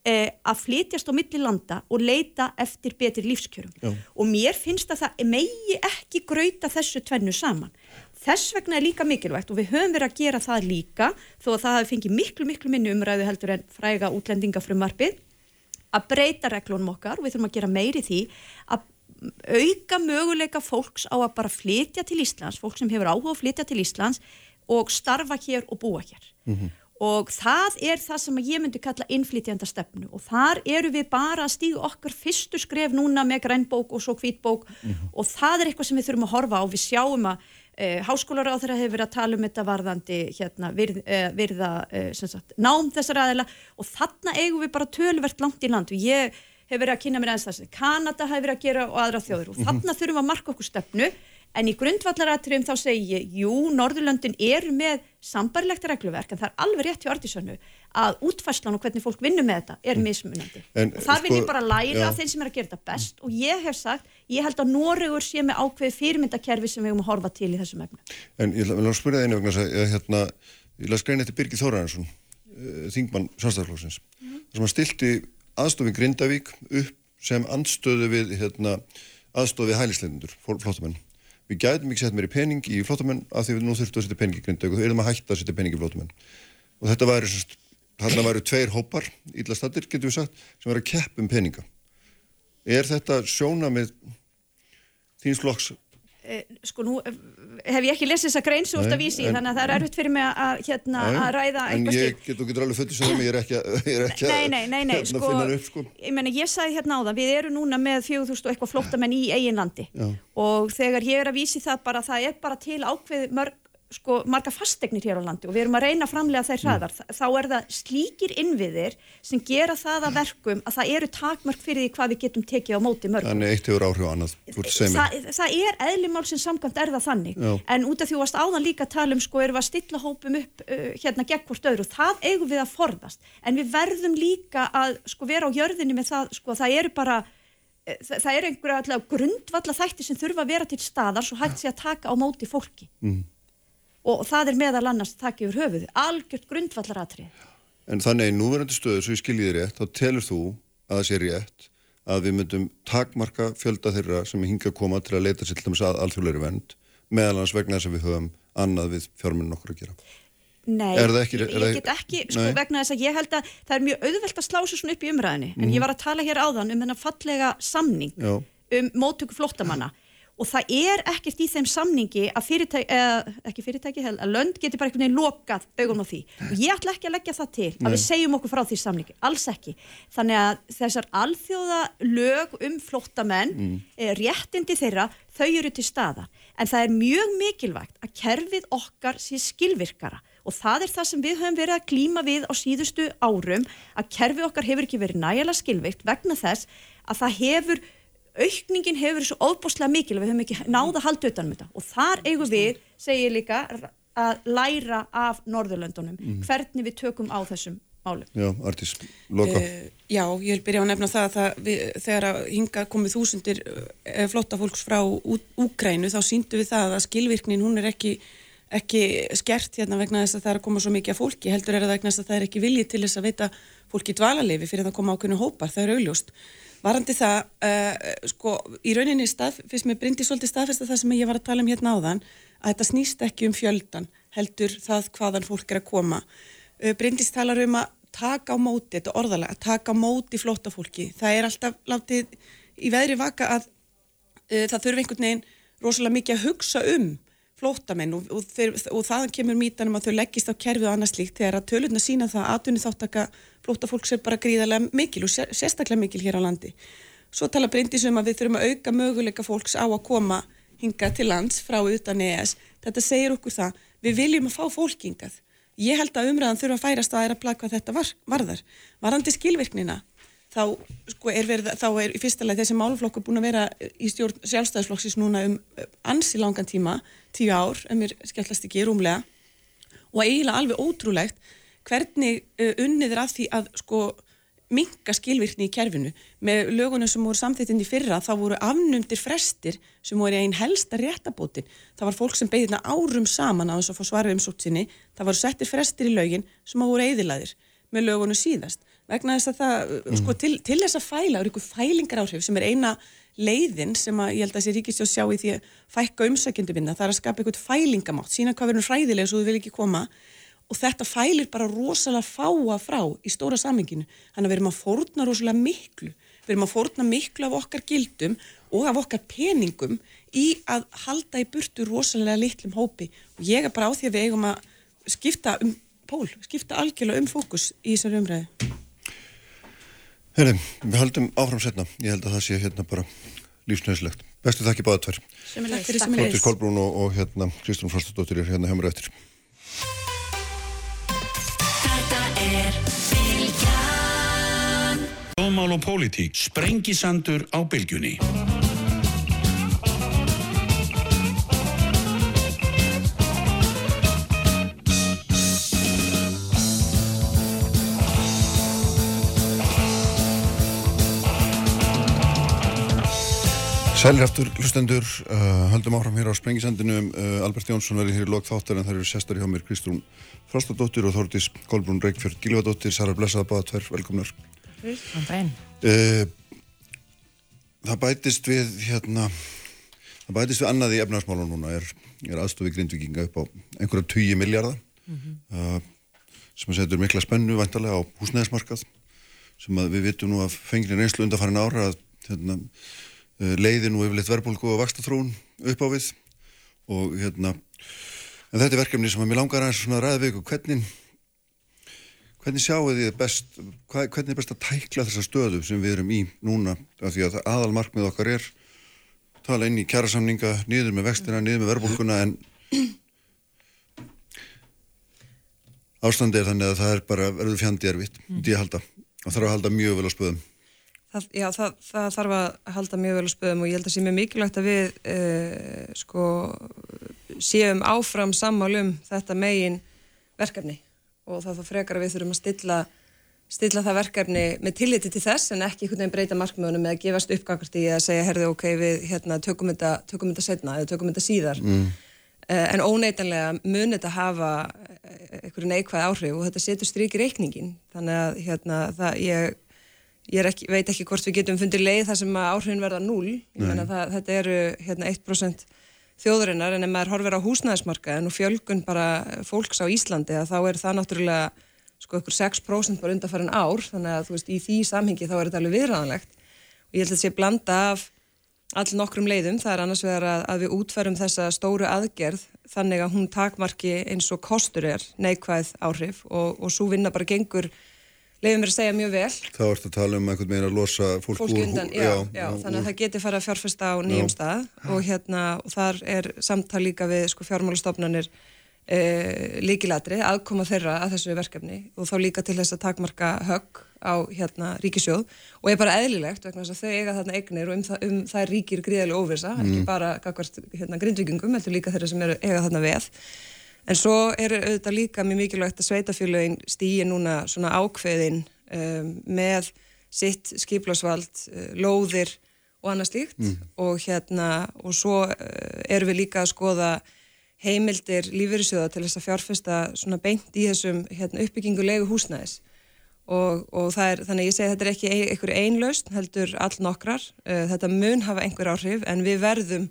eh, að flytjast á milli landa og leita eftir betri lífskjörum Já. og mér finnst að það megi ekki gröita þessu tvennu saman Þess vegna er líka mikilvægt og við höfum verið að gera það líka þó að það hafi fengið miklu, miklu minni umræðu heldur en fræga útlendingafrumarfið að breyta reglunum okkar og við þurfum að gera meiri því að auka möguleika fólks á að bara flytja til Íslands, fólk sem hefur áhuga að flytja til Íslands og starfa hér og búa hér. Mm -hmm. Og það er það sem ég myndi kalla innflytjanda stefnu og þar eru við bara að stígu okkar fyrstu skref núna með grænbók og svo hvítbók mm -hmm. og það er eitthvað sem við þurfum að horfa á við sjáum að Eh, Háskólar á þeirra hefur verið að tala um þetta varðandi hérna, virð, eh, virða eh, sagt, nám þessar aðeila og þarna eigum við bara tölvert langt í land. Og ég hef verið að kynna mér aðeins þess að Kanada hefur verið að gera og aðra þjóður og þarna þurfum við að marka okkur stefnu. En í grundvallaratriðum þá segi ég, jú, Norðurlöndin eru með sambarilegt regluverk en það er alveg rétt hjá Artísönu að útfæslan og hvernig fólk vinnur með þetta er mm. mismunandi en, og þar sko, vil ég bara læra þeim sem er að gera þetta best og ég hef sagt, ég held að Noregur sé með ákveði fyrirmyndakerfi sem við höfum að horfa til í þessum efnum. En ég vil að spyrja það einu vegna að hérna, ég las grein eftir Birgir Þóraðarsson, uh, þingmann samstæðarflóksins, mm. sem hann stilti aðstofin Grindavík upp sem andstöðu við hérna, aðstofi hælisleitundur, flótamenn við gætum ekki sett meiri pening í flótamenn af því við nú þurftum að setja pening í grindaug og þau erum að hætta að setja pening í flótamenn og þetta væri svona, þarna væri tveir hópar, ítla statir getur við sagt sem væri að keppum peninga er þetta sjóna með þíns flokks Eh, sko nú eh, hef ég ekki lesið þessa grein svo út af vísi þannig að það er erfitt fyrir mig að, hérna, að ræða en ég get og getur alveg föttu sem ég er ekki að, er ekki nei, nei, nei, nei hérna sko, upp, sko. ég, meni, ég sagði hérna á það við erum núna með 4000 og eitthvað flóttamenn í eigin landi Já. og þegar ég er að vísi það bara það er bara til ákveð mörg sko marga fastegnir hér á landi og við erum að reyna að framlega þeir hraðar, mm. þá er það slíkir innviðir sem gera það að verkum að það eru takmörk fyrir því hvað við getum tekið á móti mörgum. Þannig eitt hefur áhrif á annað, það, það er eðlimál sem samkvæmt er það þannig, Já. en út af því að þú varst áðan líka að tala um sko erum við að stilla hópum upp uh, hérna gegn hvort öðru og það eigum við að forðast, en við verðum líka að sko vera á jörðinni með það sko það eru bara uh, það, það er einhverja grundvalla þætti sem þurfa að vera til staðar svo hægt sé að taka á móti fólki. Mm og það er meðal annars takk yfir höfuð, algjört grundvallaratrið. En þannig í núverandi stöðu, svo ég skiljiði rétt, þá telur þú að það sé rétt að við myndum takmarka fjölda þeirra sem hingað að koma til að leita sér til dæmis að alþjóðleiri vend, meðal annars vegna þess að við höfum annað við fjármunum okkur að gera. Nei, ekki, ég get ekki, sko nei. vegna þess að ég held að það er mjög auðvelt að slá sér svona upp í umræðinni, en mm. ég var að tala hér áðan um þennan fallega samning Já. um móttöku flottamanna og það er ekkert í þeim samningi að fyrirtæki, eða ekki fyrirtæki held, að lönd getur bara einhvern veginn lokað augun á því. Og ég ætla ekki að leggja það til að Nei. við segjum okkur frá því samningi, alls ekki. Þannig að þessar alþjóða lög um flottamenn mm. réttindi þeirra, þau eru til staða en það er mjög mikilvægt að kerfið okkar sé skilvirkara. Og það er það sem við höfum verið að klíma við á síðustu árum að kerfið okkar hefur ekki verið nægilega skilvikt vegna þess að það hefur aukningin hefur verið svo óbúslega mikil við höfum ekki náða að halda utanum þetta og þar eigum við, segir líka að læra af Norðurlöndunum mm. hvernig við tökum á þessum málum. Já, Artís, loka. Uh, já, ég vil byrja á að nefna það að það, við, þegar að hinga komið þúsundir uh, flotta fólks frá Úgrænu þá síndu við það að skilvirknin hún er ekki, ekki skert hérna vegna þess að það er að koma svo mikið af fólki heldur er það vegna þess að það er ekki viljið til þess að veita fólki dvalarleifi fyrir að koma ákveðinu hópar, það er augljóst Varandi það, uh, sko, í rauninni stað, fyrst með brindi svolítið staðfesta það sem ég var að tala um hérna áðan, að þetta snýst ekki um fjöldan, heldur það hvaðan fólk er að koma. Uh, Bryndis talar um að taka á móti, þetta orðalega, að taka á móti flóta fólki. Það er alltaf látið í veðri vaka að uh, það þurfi einhvern veginn rosalega mikið að hugsa um flótamenn og, og, og það kemur mítanum að þau leggist á kerfið og annað slíkt þegar að tölurna sína það að atvinni þáttaka flótafólks er bara gríðarlega mikil og sérstaklega mikil hér á landi. Svo tala Bryndis um að við þurfum að auka möguleika fólks á að koma hinga til lands frá utan ES. Þetta segir okkur það, við viljum að fá fólk hingað. Ég held að umræðan þurfa að færast að er að plaka þetta var, varðar. Varandi skilvirknina þá, sko, er verið, þá er í fyrsta leið þessi máluflokkur búin að vera í stjórn sjálfstæðisflokksins núna um eh, ansi langan tíma, tíu ár, en mér skellast ekki rúmlega. Og eiginlega alveg ótrúlegt hvernig uh, unnið er að því að sko minga skilvirkni í kerfinu. Með lögunum sem voru samþittinn í fyrra þá voru afnumdir frestir sem voru einn helsta réttabótin það var fólk sem beðina árum saman á þess að fá svarið um sótt sinni. Það voru settir frestir í lögin sem voru eðilaðir með lögunum síðast vegna þess að það, mm. sko, til, til þess að fæla er ykkur fælingar áhrif sem er eina leiðin sem að ég held að þessi ríkistjóð sjá í því að fækka umsækjandi minna, það er að skapa ykkur fælingamátt, sína hvað verður hræðilega svo þú vil ekki koma. Og þetta fælir bara rosalega fáa frá í stóra saminginu, þannig að við erum að fórna rosalega miklu, við erum að fórna miklu af okkar gildum og af okkar peningum í að halda í burtu rosalega litlum hópi. Og ég er bara á því að við eigum að skipta um pól, skipta algjörlega um fókus í þessari umræði. Herri, við haldum áfram setna. Ég held að það sé hérna bara lífsnöðslegt. Bestu þakki báða tvær. Þóttir Kolbrún og, og hérna Kristrún Frostadóttir er hérna eftir. Þetta er Bilgjan Dómál og pólitík. Sprengisandur á Bilgjunni. Sæliraftur hlustendur, uh, höldum áfram hér á Sprengisandinu, uh, Albert Jónsson verið hér í lok þáttar en það eru sestar hjá mér Kristrún Frostadóttir og Þórtís Kolbrún Reykjörð Gilvadóttir, Sara Blessaða báða tverr, velkomnar. Uh, það bætist við hérna, það bætist við annað í efnarsmála núna, er, er aðstofi grindvikinga upp á einhverja 20 miljardar mm -hmm. sem að setur mikla spennu vantarlega á húsnæðismarkað sem að við vitum nú að fengilin reynslu undarfærin ára að hérna leiði nú yfirleitt verðbólku og vakstatrún upp á við. Og hérna en þetta er verkefni sem að mér langar aðeins svona ræða við ykkur. Hvernig hvernig sjáu þið best hvernig er best að tækla þessa stöðu sem við erum í núna? Af því að aðal markmið okkar er tala inn í kjærasamninga niður með vextina, niður með verðbólkuna en ástandi er þannig að það er bara verður fjandi erfitt, mm. því að halda og þarf að halda mjög vel á spöðum Það, já, það, það þarf að halda mjög vel að spöðum og ég held að sé mjög mikilvægt að við uh, sko, séum áfram sammálum þetta megin verkefni. Og það þá frekar að við þurfum að stilla, stilla það verkefni með tilliti til þess en ekki einhvern veginn breyta markmjónum eða gefast uppgangast í að segja herði ok, við hérna, tökum þetta, tökum þetta setna eða tökum þetta síðar. Mm. uh, en óneitanlega mun þetta hafa eh, einhverju neikvæð áhrif og þetta setur stryk í reikningin þannig að hérna, það, ég ég ekki, veit ekki hvort við getum fundið leið þar sem áhrifin verða 0 þetta eru hérna, 1% þjóðurinnar en ef maður horfir á húsnæðismarkaðin og fjölgun bara fólks á Íslandi þá er það náttúrulega sko ykkur 6% bara undanfærin ár. Þannig að þú veist í því samhengi þá er þetta alveg viðræðanlegt og ég held að þetta sé blanda af all nokkrum leiðum, það er annars vegar að, að við útferum þessa stóru aðgerð þannig að hún takmarki eins og kostur er neikvæð áhrif og, og svo vinna bara gengur leiðum mér að segja mjög vel. Þá ertu að tala um einhvern veginn að losa fólk, fólk undan, já, já, já, þannig að það geti fara að fjárfesta á nýjum stað og hérna og þar er samtal líka við sko fjármálastofnanir e, líkilatri, aðkoma þeirra að þessu verkefni og þá líka til þess að takmarka högg á hérna ríkisjóð og er bara eðlilegt vegna þess að þau eiga þarna eignir og um það, um það er ríkir gríðilega óvisa, mm. ekki bara hérna grindvíkingum, heldur líka þeirra sem eru eiga þarna veð En svo er auðvitað líka mjög mikilvægt að sveitafélagin stýja núna svona ákveðin um, með sitt skiplásvald, uh, lóðir og annað slíkt. Mm. og hérna og svo uh, erum við líka að skoða heimildir lífyrirsjóða til þess að fjárfesta svona beint í þessum hérna, uppbyggingulegu húsnæðis. Og, og það er, þannig að ég segi að þetta er ekki einhver einlaust, heldur all nokkrar, uh, þetta mun hafa einhver áhrif en við verðum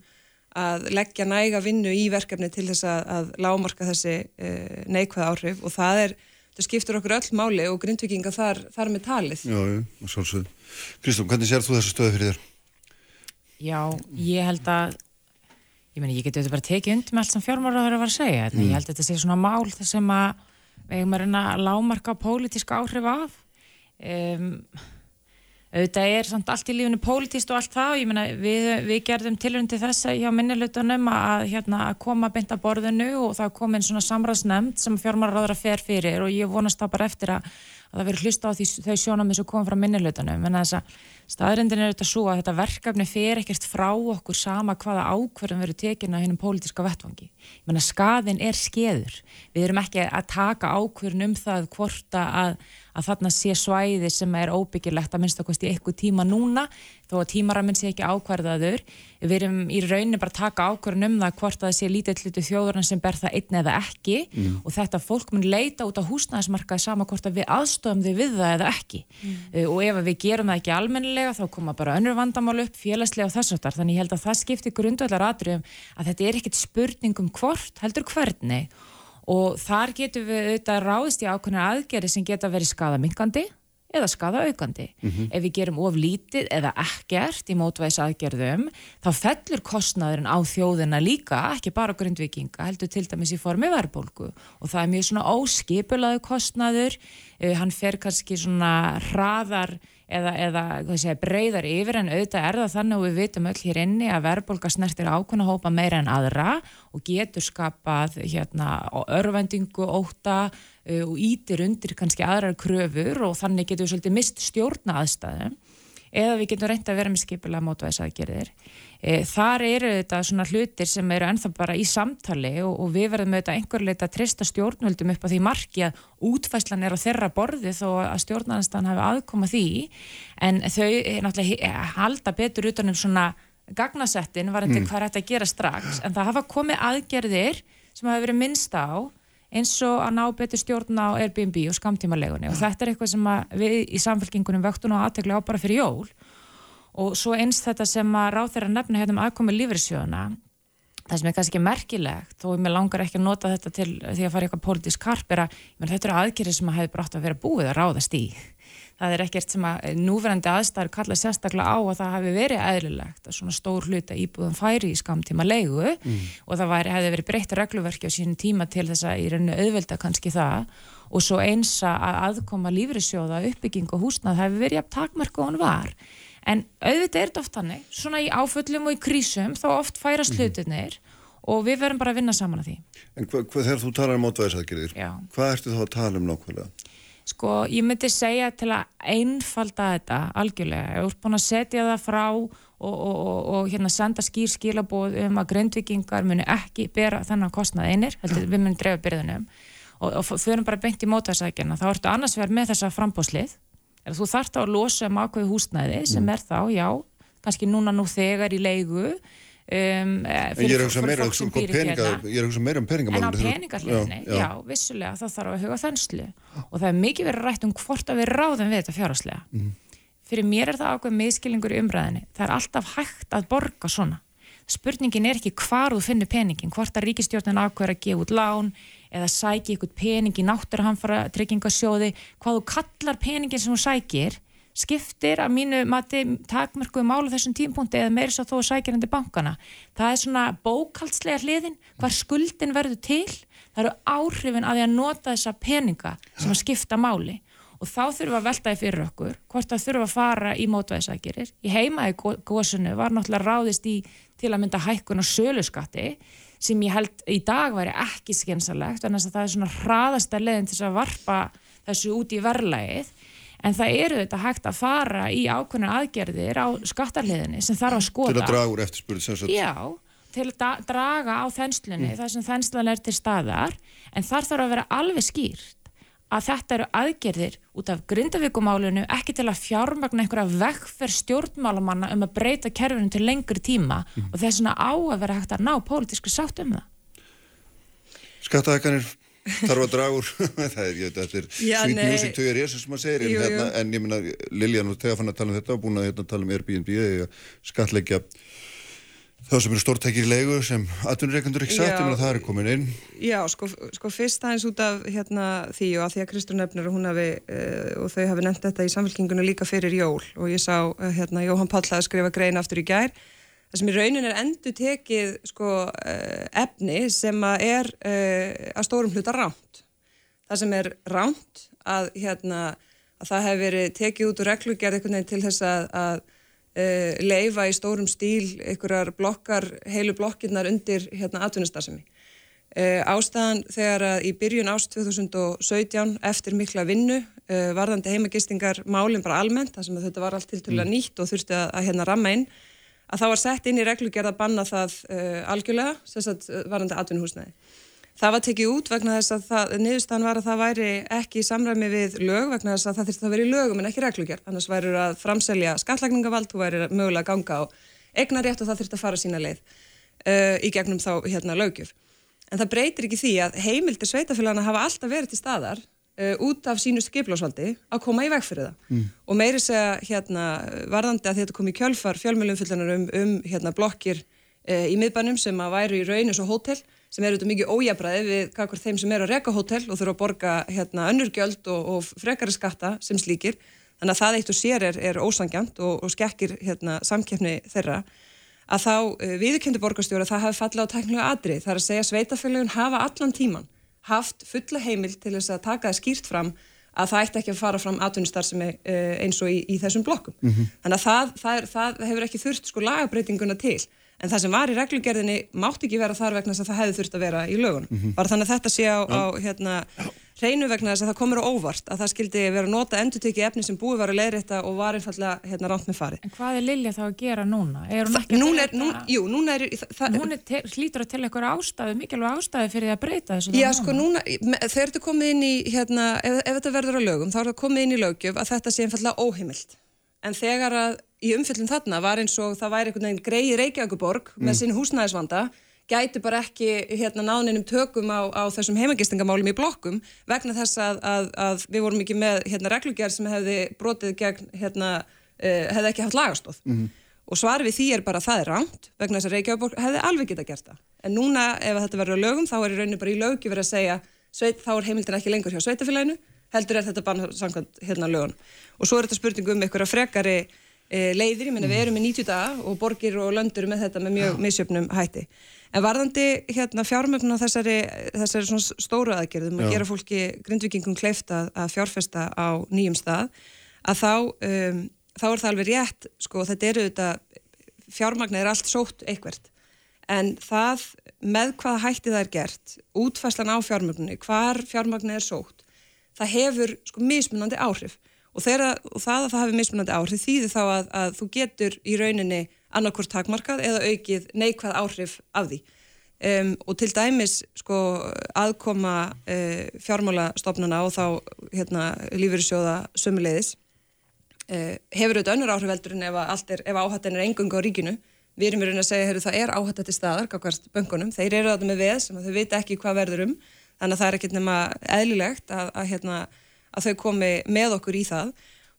að leggja næga vinnu í verkefni til þess að, að lámarka þessi e, neikvæða áhrif og það er, það skiptur okkur öll máli og grindvikinga þar, þar með talið. Já, já, svolsögð. Kristofn, hvernig sér þú þessu stöðu fyrir þér? Já, ég held að, ég meni, ég geti auðvitað bara tekið undir með allt sem fjármáraður var að segja, mm. ég held að þetta sé svona mál þess að við erum að reyna að lámarka pólitíska áhrif af. Um, auðvitað er samt allt í lífunu pólitist og allt það og ég menna við, við gerðum tilhörn til þess að hjá minnilötunum að, hérna, að koma beint að borðinu og það kom einn svona samræðsnefnd sem fjármáraráður að fer fyrir og ég vonast það bara eftir að, að það veri hlusta á því þau sjónamið sem kom frá minnilötunum en þess að staðrindin er þetta svo að þetta verkefni fer ekkert frá okkur sama hvaða ákverðum verið tekin að hennum pólitiska vettvangi. Ég menna skaðin er skeður. Við erum ekki að taka ákverðin um það hvort að að þarna sé svæði sem er óbyggilegt að minnst okkvæmst í eitthvað tíma núna þó að tímaraminn sé ekki ákvarðaður við erum í rauninni bara að taka ákvarðan um það hvort að það sé lítið hlutu þjóðurinn sem ber það einn eða ekki mm. og þetta fólk mun leita út á húsnæðismarkaði sama hvort að við aðstofum þau við það eða ekki mm. uh, og ef við gerum það ekki almennilega þá koma bara önnur vandamál upp félagslega og þess aftar þannig ég held að það skiptir grundvallar atriðum að þetta er ekkit spurning um hvort heldur hvernig og þar getum við auðvitað ráðist í ákveðna aðgerði sem geta verið skadamingandi eða skadaaukandi. Mm -hmm. Ef við gerum of lítið eða ekkert í mótvæðis aðgerðum, þá fellur kostnaðurinn á þjóðina líka, ekki bara grundvikinga, heldur til dæmis í formi verðbólgu og það er mjög svona óskipulaðu kostnaður, uh, hann fer kannski svona hraðar eða, eða segja, breyðar yfir en auðvitað er það þannig að við vitum öll hér inni að verðbólka snertir ákveðna hópa meira en aðra og getur skapað hérna, örvendingu, óta uh, og ítir undir kannski aðrar kröfur og þannig getur við svolítið mist stjórna aðstæðum eða við getum reynd að vera með skipilega mótvæðisaðgerðir. E, þar eru þetta svona hlutir sem eru ennþá bara í samtali og, og við verðum auðvitað einhverleita að trista stjórnvöldum upp á því marki að útfæslan er á þeirra borði þó að stjórnarnastan hafi aðkoma því en þau náttúrulega halda betur utanum svona gagnasettin var þetta mm. hvað er þetta að gera strax en það hafa komið aðgerðir sem hafa verið minnst á eins og að ná betur stjórn á Airbnb og skamtímalegunni og þetta er eitthvað sem við í samfélkingunum vöktun og aðtegla á bara fyrir jól. Og svo eins þetta sem að ráð þeirra nefna hérna um aðkomi lífriðsjóðuna það sem er kannski merkilegt þó ég með langar ekki að nota þetta til því að fara eitthvað pólitísk karp er að þetta eru aðgerið sem að hefði brátt að vera búið að ráðast í. Það er ekkert sem að núverandi aðstæður kalla sérstaklega á að það hafi verið eðlilegt að svona stór hluta íbúðum færi í skamtíma leigu mm. og það væri, hefði verið breytta regluverki á sínum tíma til þess að í rauninu auðvelda kannski það. Og svo eins að aðkoma lífrisjóða uppbygging og húsnað hefði verið jafn takmarku og hann var en auðvitað er þetta oft hannig, svona í áföllum og í krísum þá oft færast mhm. hlutinir og við verum bara að vinna saman að því En hvað, hvað þegar þú talar um mótvæðisæðgerðir, hvað ertu þá að tala um nákvæmlega? Sko, ég myndi segja til að einfalda þetta algjörlega. Ég er búin að setja það frá og, og, og, og hérna senda skýr skilabóð um að gröndvikingar muni ekki bera þennan kostnað einir, heldur við munum drefa byrðunum og þau erum bara beint í mótvæðsækjana. Þá ertu annars verið með þessa frambóðslið. Þú þart á að losa um ákveðu húsnæði sem mm. er þá, já, kannski núna nú þegar í leigu Um, fyrir, ég er að hugsa meira, um peninga, hérna. meira um peningamálum en á peningarliðinni, já, já, vissulega þá þarf að huga þenslu og það er mikið verið rætt um hvort að við ráðum við þetta fjárháslega mm. fyrir mér er það ákveð miðskilingur í umræðinni það er alltaf hægt að borga svona spurningin er ekki hvar þú finnir peningin hvort að ríkistjórnin ákveður að gefa út lán eða sækja ykkur pening í náttúruhamfara tryggingasjóði hvað þú kallar peningin sem þú sækir skiptir að mínu mati takmörkuðu málu þessum tímpunkti eða þó að sækja henni bankana. Það er svona bókaldslega hliðin, hvar skuldin verður til, það eru áhrifin að því að nota þessa peninga sem að skipta máli og þá þurfum við að veltaði fyrir okkur hvort það þurfum að fara í mótvæðisækjurir. Í heimaði góðsunu var náttúrulega ráðist í til að mynda hækkun og söluskatti sem ég held í dag væri ekki skynsalegt en þess að það er svona hraðasta leðin til að varpa þessu út í verðlægið en það eru þetta hægt að fara í ákveðna aðgerðir á skattarliðinni sem þarf að skoða. Til að draga úr eftirspurð sem sagt. Já, til að draga á þenslunni mm. þar sem þenslan er til staðar en þar þarf að vera alveg skýrt að þetta eru aðgerðir út af grindavíkumálunu ekki til að fjármagna einhverja vekkferð stjórnmálamanna um að breyta kerfinu til lengri tíma. Mm. og þess að á að vera hægt að ná pólitísku sátt um það. Skattaðekanir þarf að draga úr. Það er, ég, þetta er sweet music to your ears sem maður segir, jú, en, hérna, en ég minna Liljan og Tega fann að tala um þetta og búin að hérna, tala um Airbnb eða skatleggja þá sem eru stórtækir í leigu sem atvinnureikandur ekki sagt, ég minna það er komin inn. Já, sko, sko fyrst aðeins út af hérna, því og að því að Kristur nefnir og hún hafi, uh, og þau hafi nefnt þetta í samfélkingunum líka fyrir jól. Og ég sá uh, hérna, Jóhann Páll að skrifa grein aftur í gær. Það sem í raunin er endur tekið sko, uh, efni sem að er uh, að stórum hluta ránt. Það sem er ránt að, hérna, að það hefur verið tekið út úr reglugjörð til þess að, að uh, leifa í stórum stíl einhverjar blokkar, heilu blokkirnar undir hérna, atvinnustasemi. Ástæðan þegar að í byrjun ást 2017 eftir mikla vinnu varðandi heimagistingar málinn bara almennt, það sem þetta var allt til til að nýtt og þurfti að, að hérna ramma inn að það var sett inn í reglugjörð að banna það uh, algjörlega, sérstaklega uh, varandi atvinnuhúsnæði. Það var tekið út vegna þess að það, niðurstaðan var að það væri ekki í samræmi við lög vegna þess að það þurfti að vera í lögum en ekki reglugjörð. Annars væri að framselja skattlækningavald, þú væri mögulega að ganga á eignarétt og það þurfti að fara sína leið uh, í gegnum þá hérna lögjöf. En það breytir ekki því að heimildir sveitafélagana hafa alltaf verið til staðar uh, út af sínu skiplásvaldi að koma í veg fyrir það mm. og meiri segja hérna varðandi að þetta kom í kjölfar fjölmjölumfullunar um, um hérna blokkir uh, í miðbænum sem að væru í raunis og hótel sem eru þetta mikið ójabræði við kakvar þeim sem eru að reka hótel og þurfa að borga hérna önnurgjöld og, og frekari skatta sem slíkir þannig að það eitt og sér er, er ósangjant og, og skekkir hérna samkeppni þeirra að þá uh, viðkendu borgarstjóra það hafi fallið á tæknilega adri þar að segja sveitafélagin hafa allan tíman haft fulla heimil til þess að taka það skýrt fram að það ætti ekki að fara fram atvinnustar sem er eh, eins og í, í þessum blokkum. Mm -hmm. Þannig að það, það, er, það hefur ekki þurft sko lagabreitinguna til en það sem var í reglugerðinni mátt ekki vera þar vegna þess að það hefði þurft að vera í lögunum. Mm -hmm. Bara þannig að þetta sé á, á hérna, hreinu vegna þess að það komur á óvart að það skildi vera nota endur tekið efni sem búið var að leiðrætta og var einfallega hérna ránt með farið. En hvað er Lilja þá að gera núna? Er hún ekki að breyta? Nú, jú, núna er... Það, hún er hlýtur að til eitthvað ástæðu, mikilvæg ástæðu fyrir að breyta þessu. Já, sko núna, þegar þetta komið inn í, hérna, ef, ef þetta verður á lögum, þá er það komið inn í lögjöf að þetta sé einfallega óheimilt. En þegar að í umfyllum þarna var eins og það væri einhvern veginn greið Reykjavíkuborg mm. með sinn húsnæðisvanda gæti bara ekki hérna náninum tökum á, á þessum heimagistingamálum í blokkum vegna þess að, að, að við vorum ekki með hérna reglugjær sem hefði brotið gegn hérna, uh, hefði ekki haft lagastóð mm. og svar við því er bara að það er ránt vegna þess að Reykjavík hefði alveg geta gert það en núna ef þetta verður á lögum þá er í rauninu bara í lögi verið að segja sveit, þá er heimildin ekki lengur hjá sveitafélaginu heldur er þetta bara samkvæmt hérna lögun og svo er þetta spurning um einhverja frekari e, leiðir, ég menna við erum með 90 daga og borgir og löndur með þetta með mjög misjöfnum hætti. En varðandi hérna fjármögnum þessari, þessari stóru aðgerðum að gera fólki grindvikingum kleifta að fjárfesta á nýjum stað að þá, um, þá er það alveg rétt sko þetta eru þetta fjármagn er allt sótt eitthvert. En það með hvað hætti það er gert útfæslan á fjármögnunni, hvar fjármögnunni er sótt það hefur sko mismunandi áhrif. Og, þeirra, og það að það hefur mismunandi áhrif þýðir þá að, að þú getur í rauninni annarkvort takmarkað eða aukið neikvæð áhrif af því. Um, og til dæmis sko aðkoma uh, fjármálastofnuna og þá hérna lífyrirsjóða sömuleiðis uh, hefur auðvitað önnur áhrif veldur en ef, ef áhættin er engung á ríkinu. Við erum verið að segja að það er áhætt til staðar, böngunum, þeir eru þetta með veð sem þau veit ekki hvað verður um þannig að það er ekkert nema eðlilegt að, að, hérna, að þau komi með okkur í það.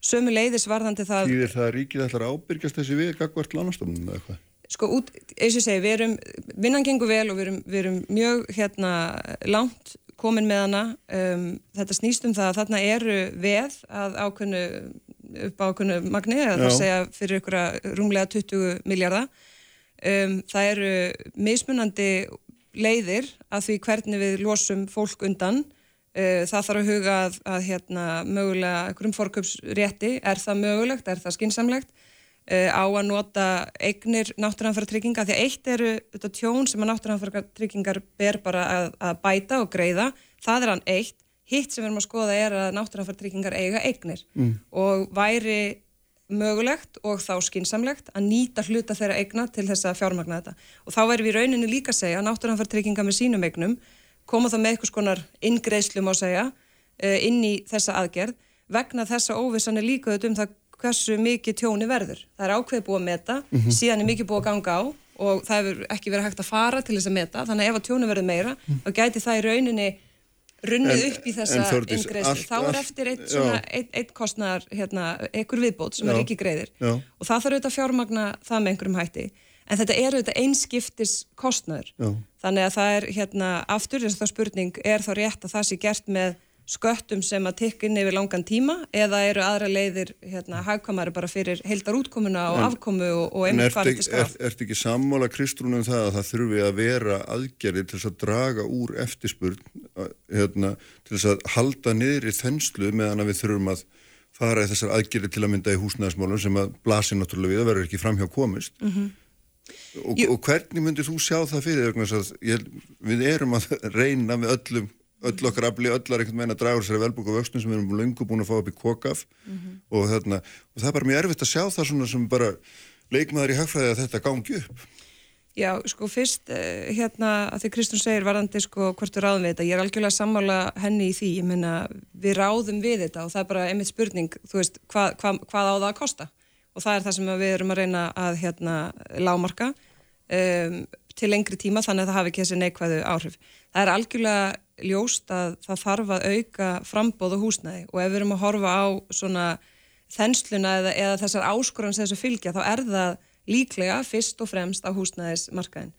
Sömu leiðis varðandi það Því er það ríkið ætlar að ábyrgjast þessi við kakvart lánastofnum eða eitthvað? Sko, út, eins og segi, við erum vinnan gengur vel og við erum, við erum mjög hérna, langt komin með hana. Um, þetta snýst um það að þarna eru veð að ákveðnu upp á ákveðnu magni, að það segja fyrir ykkur rúmlega 20 miljardar um, það eru mismunandi leiðir að því hvernig við losum fólk undan. Uh, það þarf að huga að, að hérna, mögulega einhverjum fórköpsrétti er það mögulegt, er það skinsamlegt uh, á að nota eignir náttúranfæra trygginga því að eitt eru þetta tjón sem að náttúranfæra tryggingar ber bara að, að bæta og greiða. Það er hann eitt, hitt sem við erum að skoða er að náttúranfæra tryggingar eiga eignir. Mm. og væri mögulegt og þá skinsamlegt að nýta hluta þeirra eigna til þess að fjármagna þetta. Og þá verður við rauninni líka að segja að náttúranfartrygginga með sínum eignum koma það með eitthvað skonar ingreislum á segja eh, inn í þessa aðgerð vegna þessa óvissan er líka um það hversu mikið tjóni verður. Það er ákveði búið að meta, mm -hmm. síðan er mikið búið að ganga á og það hefur ekki verið hægt að fara til þess að meta, þannig að ef að tjóni verður meira, -hmm. þá gæti það í rauninni runnið en, upp í þessa ingreðslu þá er eftir eitt, svona, eitt, eitt kostnar hérna, einhver viðbót sem já, er ekki greiðir. Já. og það þarf auðvitað að fjármagna það með einhverjum hætti. En þetta er auðvitað einskiptis kostnar þannig að það er hérna aftur þess að það spurning er þá rétt að það sé gert með sköttum sem að tikka inn yfir langan tíma eða eru aðra leiðir hérna, hagkamari bara fyrir heildar útkomuna og en, afkomu og, og einmitt hvað þetta skaf. En ert ekki sammála Kristrúnum það að það þurfi að vera aðgerði til þess að draga úr eftirspurn hérna, til þess að halda niður í þenslu meðan að við þurfum að fara í þessar aðgerði til að mynda í húsnæðismálum sem að blasir náttúrulega við að vera ekki framhjá komist. Mm -hmm. Og, og hvernig myndir þú sjá það fyrir? Ég, við erum að reyna með öllum öll okkar afli, öllar einhvern veginn að draga úr sér velbúk og vöxtum sem við erum lengur búin að fá upp í kokaf mm -hmm. og, þarna, og það er bara mjög erfitt að sjá það svona sem bara leikmaður í hagfræði að þetta gangi upp. Já, sko fyrst eh, hérna að því Kristún segir varandi sko hvort við ráðum við þetta, ég er algjörlega sammála henni í því, ég menna við ráðum við þetta og það er bara einmitt spurning, þú veist, hvað, hvað, hvað á það að kosta og það er það sem við erum að reyna að hérna lámarka um, til lengri tíma þannig að það hafi ekki þessi neikvæðu áhrif. Það er algjörlega ljóst að það þarf að auka frambóð og húsnæði. Og ef við erum að horfa á svona þensluna eða, eða þessar áskorans þessu fylgja þá er það líklega fyrst og fremst á húsnæðismarkaðin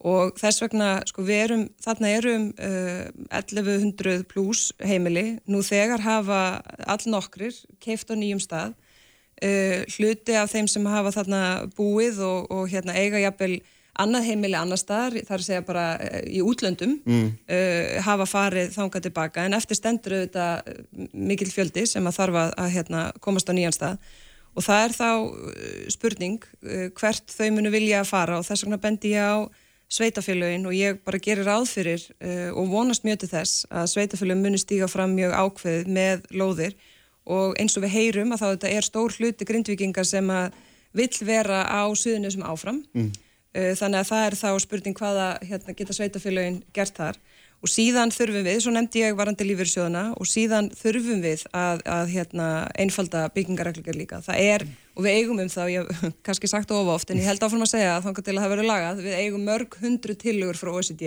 og þess vegna sko við erum, þarna erum uh, 1100 pluss heimili, nú þegar hafa all nokkrir keift á nýjum stað. Uh, hluti af þeim sem hafa þarna búið og, og hérna eiga jafnvel annað heimili annar staðar, þar segja bara eh, í útlöndum, mm. uh, hafa farið þangað tilbaka, en eftir stendur auðvitað eh, mikil fjöldi sem að þarf að, að hérna, komast á nýjan stað. Og það er þá spurning uh, hvert þau munu vilja að fara. Og þess vegna bendi ég á sveitafélagin og ég bara gerir ráð fyrir uh, og vonast mjög til þess að sveitafélagin muni stíga fram mjög ákveð með lóðir. Og eins og við heyrum að þá þetta er stór hluti grindvikingar sem að vill vera á suðinu sem áfram. Mm. Eh, þannig að það er þá spurning hvaða hérna, geta sveitafélagin gert þar. Og síðan þurfum við, svo nefndi ég varandi lífyrsjóðana og síðan þurfum við að, að hérna, einfalda byggingareglugar líka. Það er, og við eigum um það, ég hef kannski sagt of oft, en ég held áfram að segja að þangar til að það verður lagað, við eigum mörg hundru tilugur frá OECD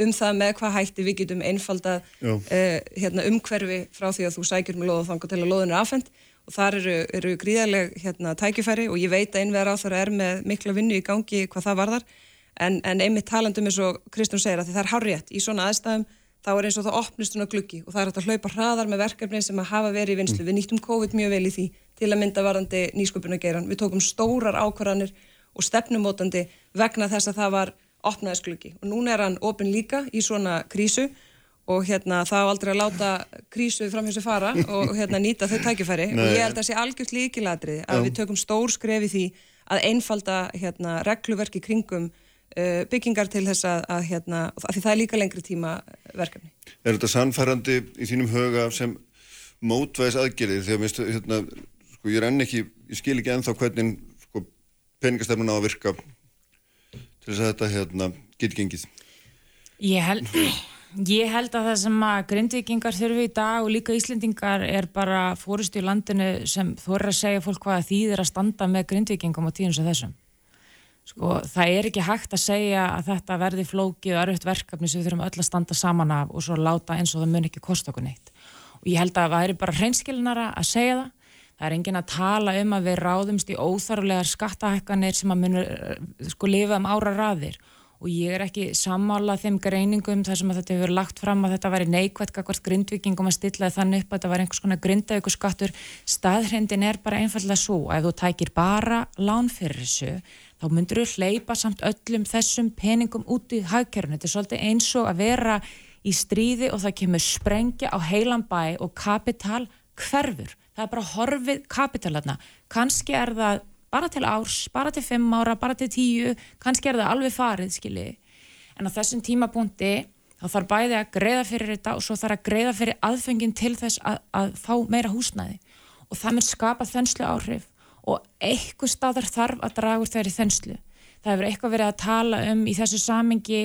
um það með hvað hætti við getum einfalda uh, hérna, umhverfi frá því að þú sækjur með loða þangar til að loðun er afhengt og þar eru, eru gríðarleg hérna, tækifæri og ég veit að einvegar á þar er með mikla vinnu í gangi hvað það varðar en, en einmitt talandum eins og Kristján segir að það er hárétt í svona aðstæðum þá er eins og það opnist svona gluggi og það er að hlaupa hraðar með verkefni sem að hafa verið í vinslu. Mm. Við nýttum COVID mjög vel í því til að mynda varandi nýsköpunageiran. Við tókum stórar ákvarðanir og stefnumótandi vegna þess að það var opnaðisgluggi og núna er hann opin líka í svona krísu og hérna það á aldrei að láta krísu framhjómsu fara og hérna nýta þau tækifæri Nei. og ég held að það sé algjört líkiladrið að Já. við tökum stór skref í því að einfalda hérna regluverki kringum Uh, byggingar til þess að, að, hérna, að því það er líka lengri tíma verkefni. Er þetta sannfærandi í þínum höga sem mótvæðis aðgerið því að minnst, hérna, sko, ég er enn ekki, ég skil ekki enþá hvernig sko, peningastefnun á að virka til þess að þetta hérna, geti gengið? Ég held, ég held að það sem að grindvikingar þurfi í dag og líka Íslendingar er bara fórustu í landinu sem er að segja fólk hvað þýðir að standa með grindvikingum á tíðum sem þessum. Sko, það er ekki hægt að segja að þetta verði flókið og erfitt verkefni sem við þurfum öll að standa saman af og svo láta eins og það mun ekki kosta okkur neitt. Og ég held að það er bara hreinskilinara að segja það. Það er engin að tala um að við ráðumst í óþarulegar skattahekkanir sem að munur sko lifa um ára raðir og ég er ekki sammálað þeim greiningum þar sem að þetta hefur lagt fram að þetta væri neikvægt akkvært grindvikingum að stilla þannig upp að þetta væri einhvers konar grindavíku skattur. Staðhrindin er bara einfallega svo að ef þú tækir bara lán fyrir þessu þá myndur þú hleypa samt öllum þessum peningum út í hagkerfunu. Þetta er svolítið eins og að vera í stríði og það kemur sprengja á heilan bæ og kapital hverfur. Það er bara horfið kapitalarna. Kanski er það bara til árs, bara til fimm ára, bara til tíu, kannski er það alveg farið, skiljiði. En á þessum tímapunkti þá þarf bæði að greiða fyrir þetta og svo þarf að greiða fyrir aðfengin til þess að, að fá meira húsnæði. Og það mér skapa þenslu áhrif og eitthvað staðar þarf að draga úr þeirri þenslu. Það hefur eitthvað verið að tala um í þessu samingi,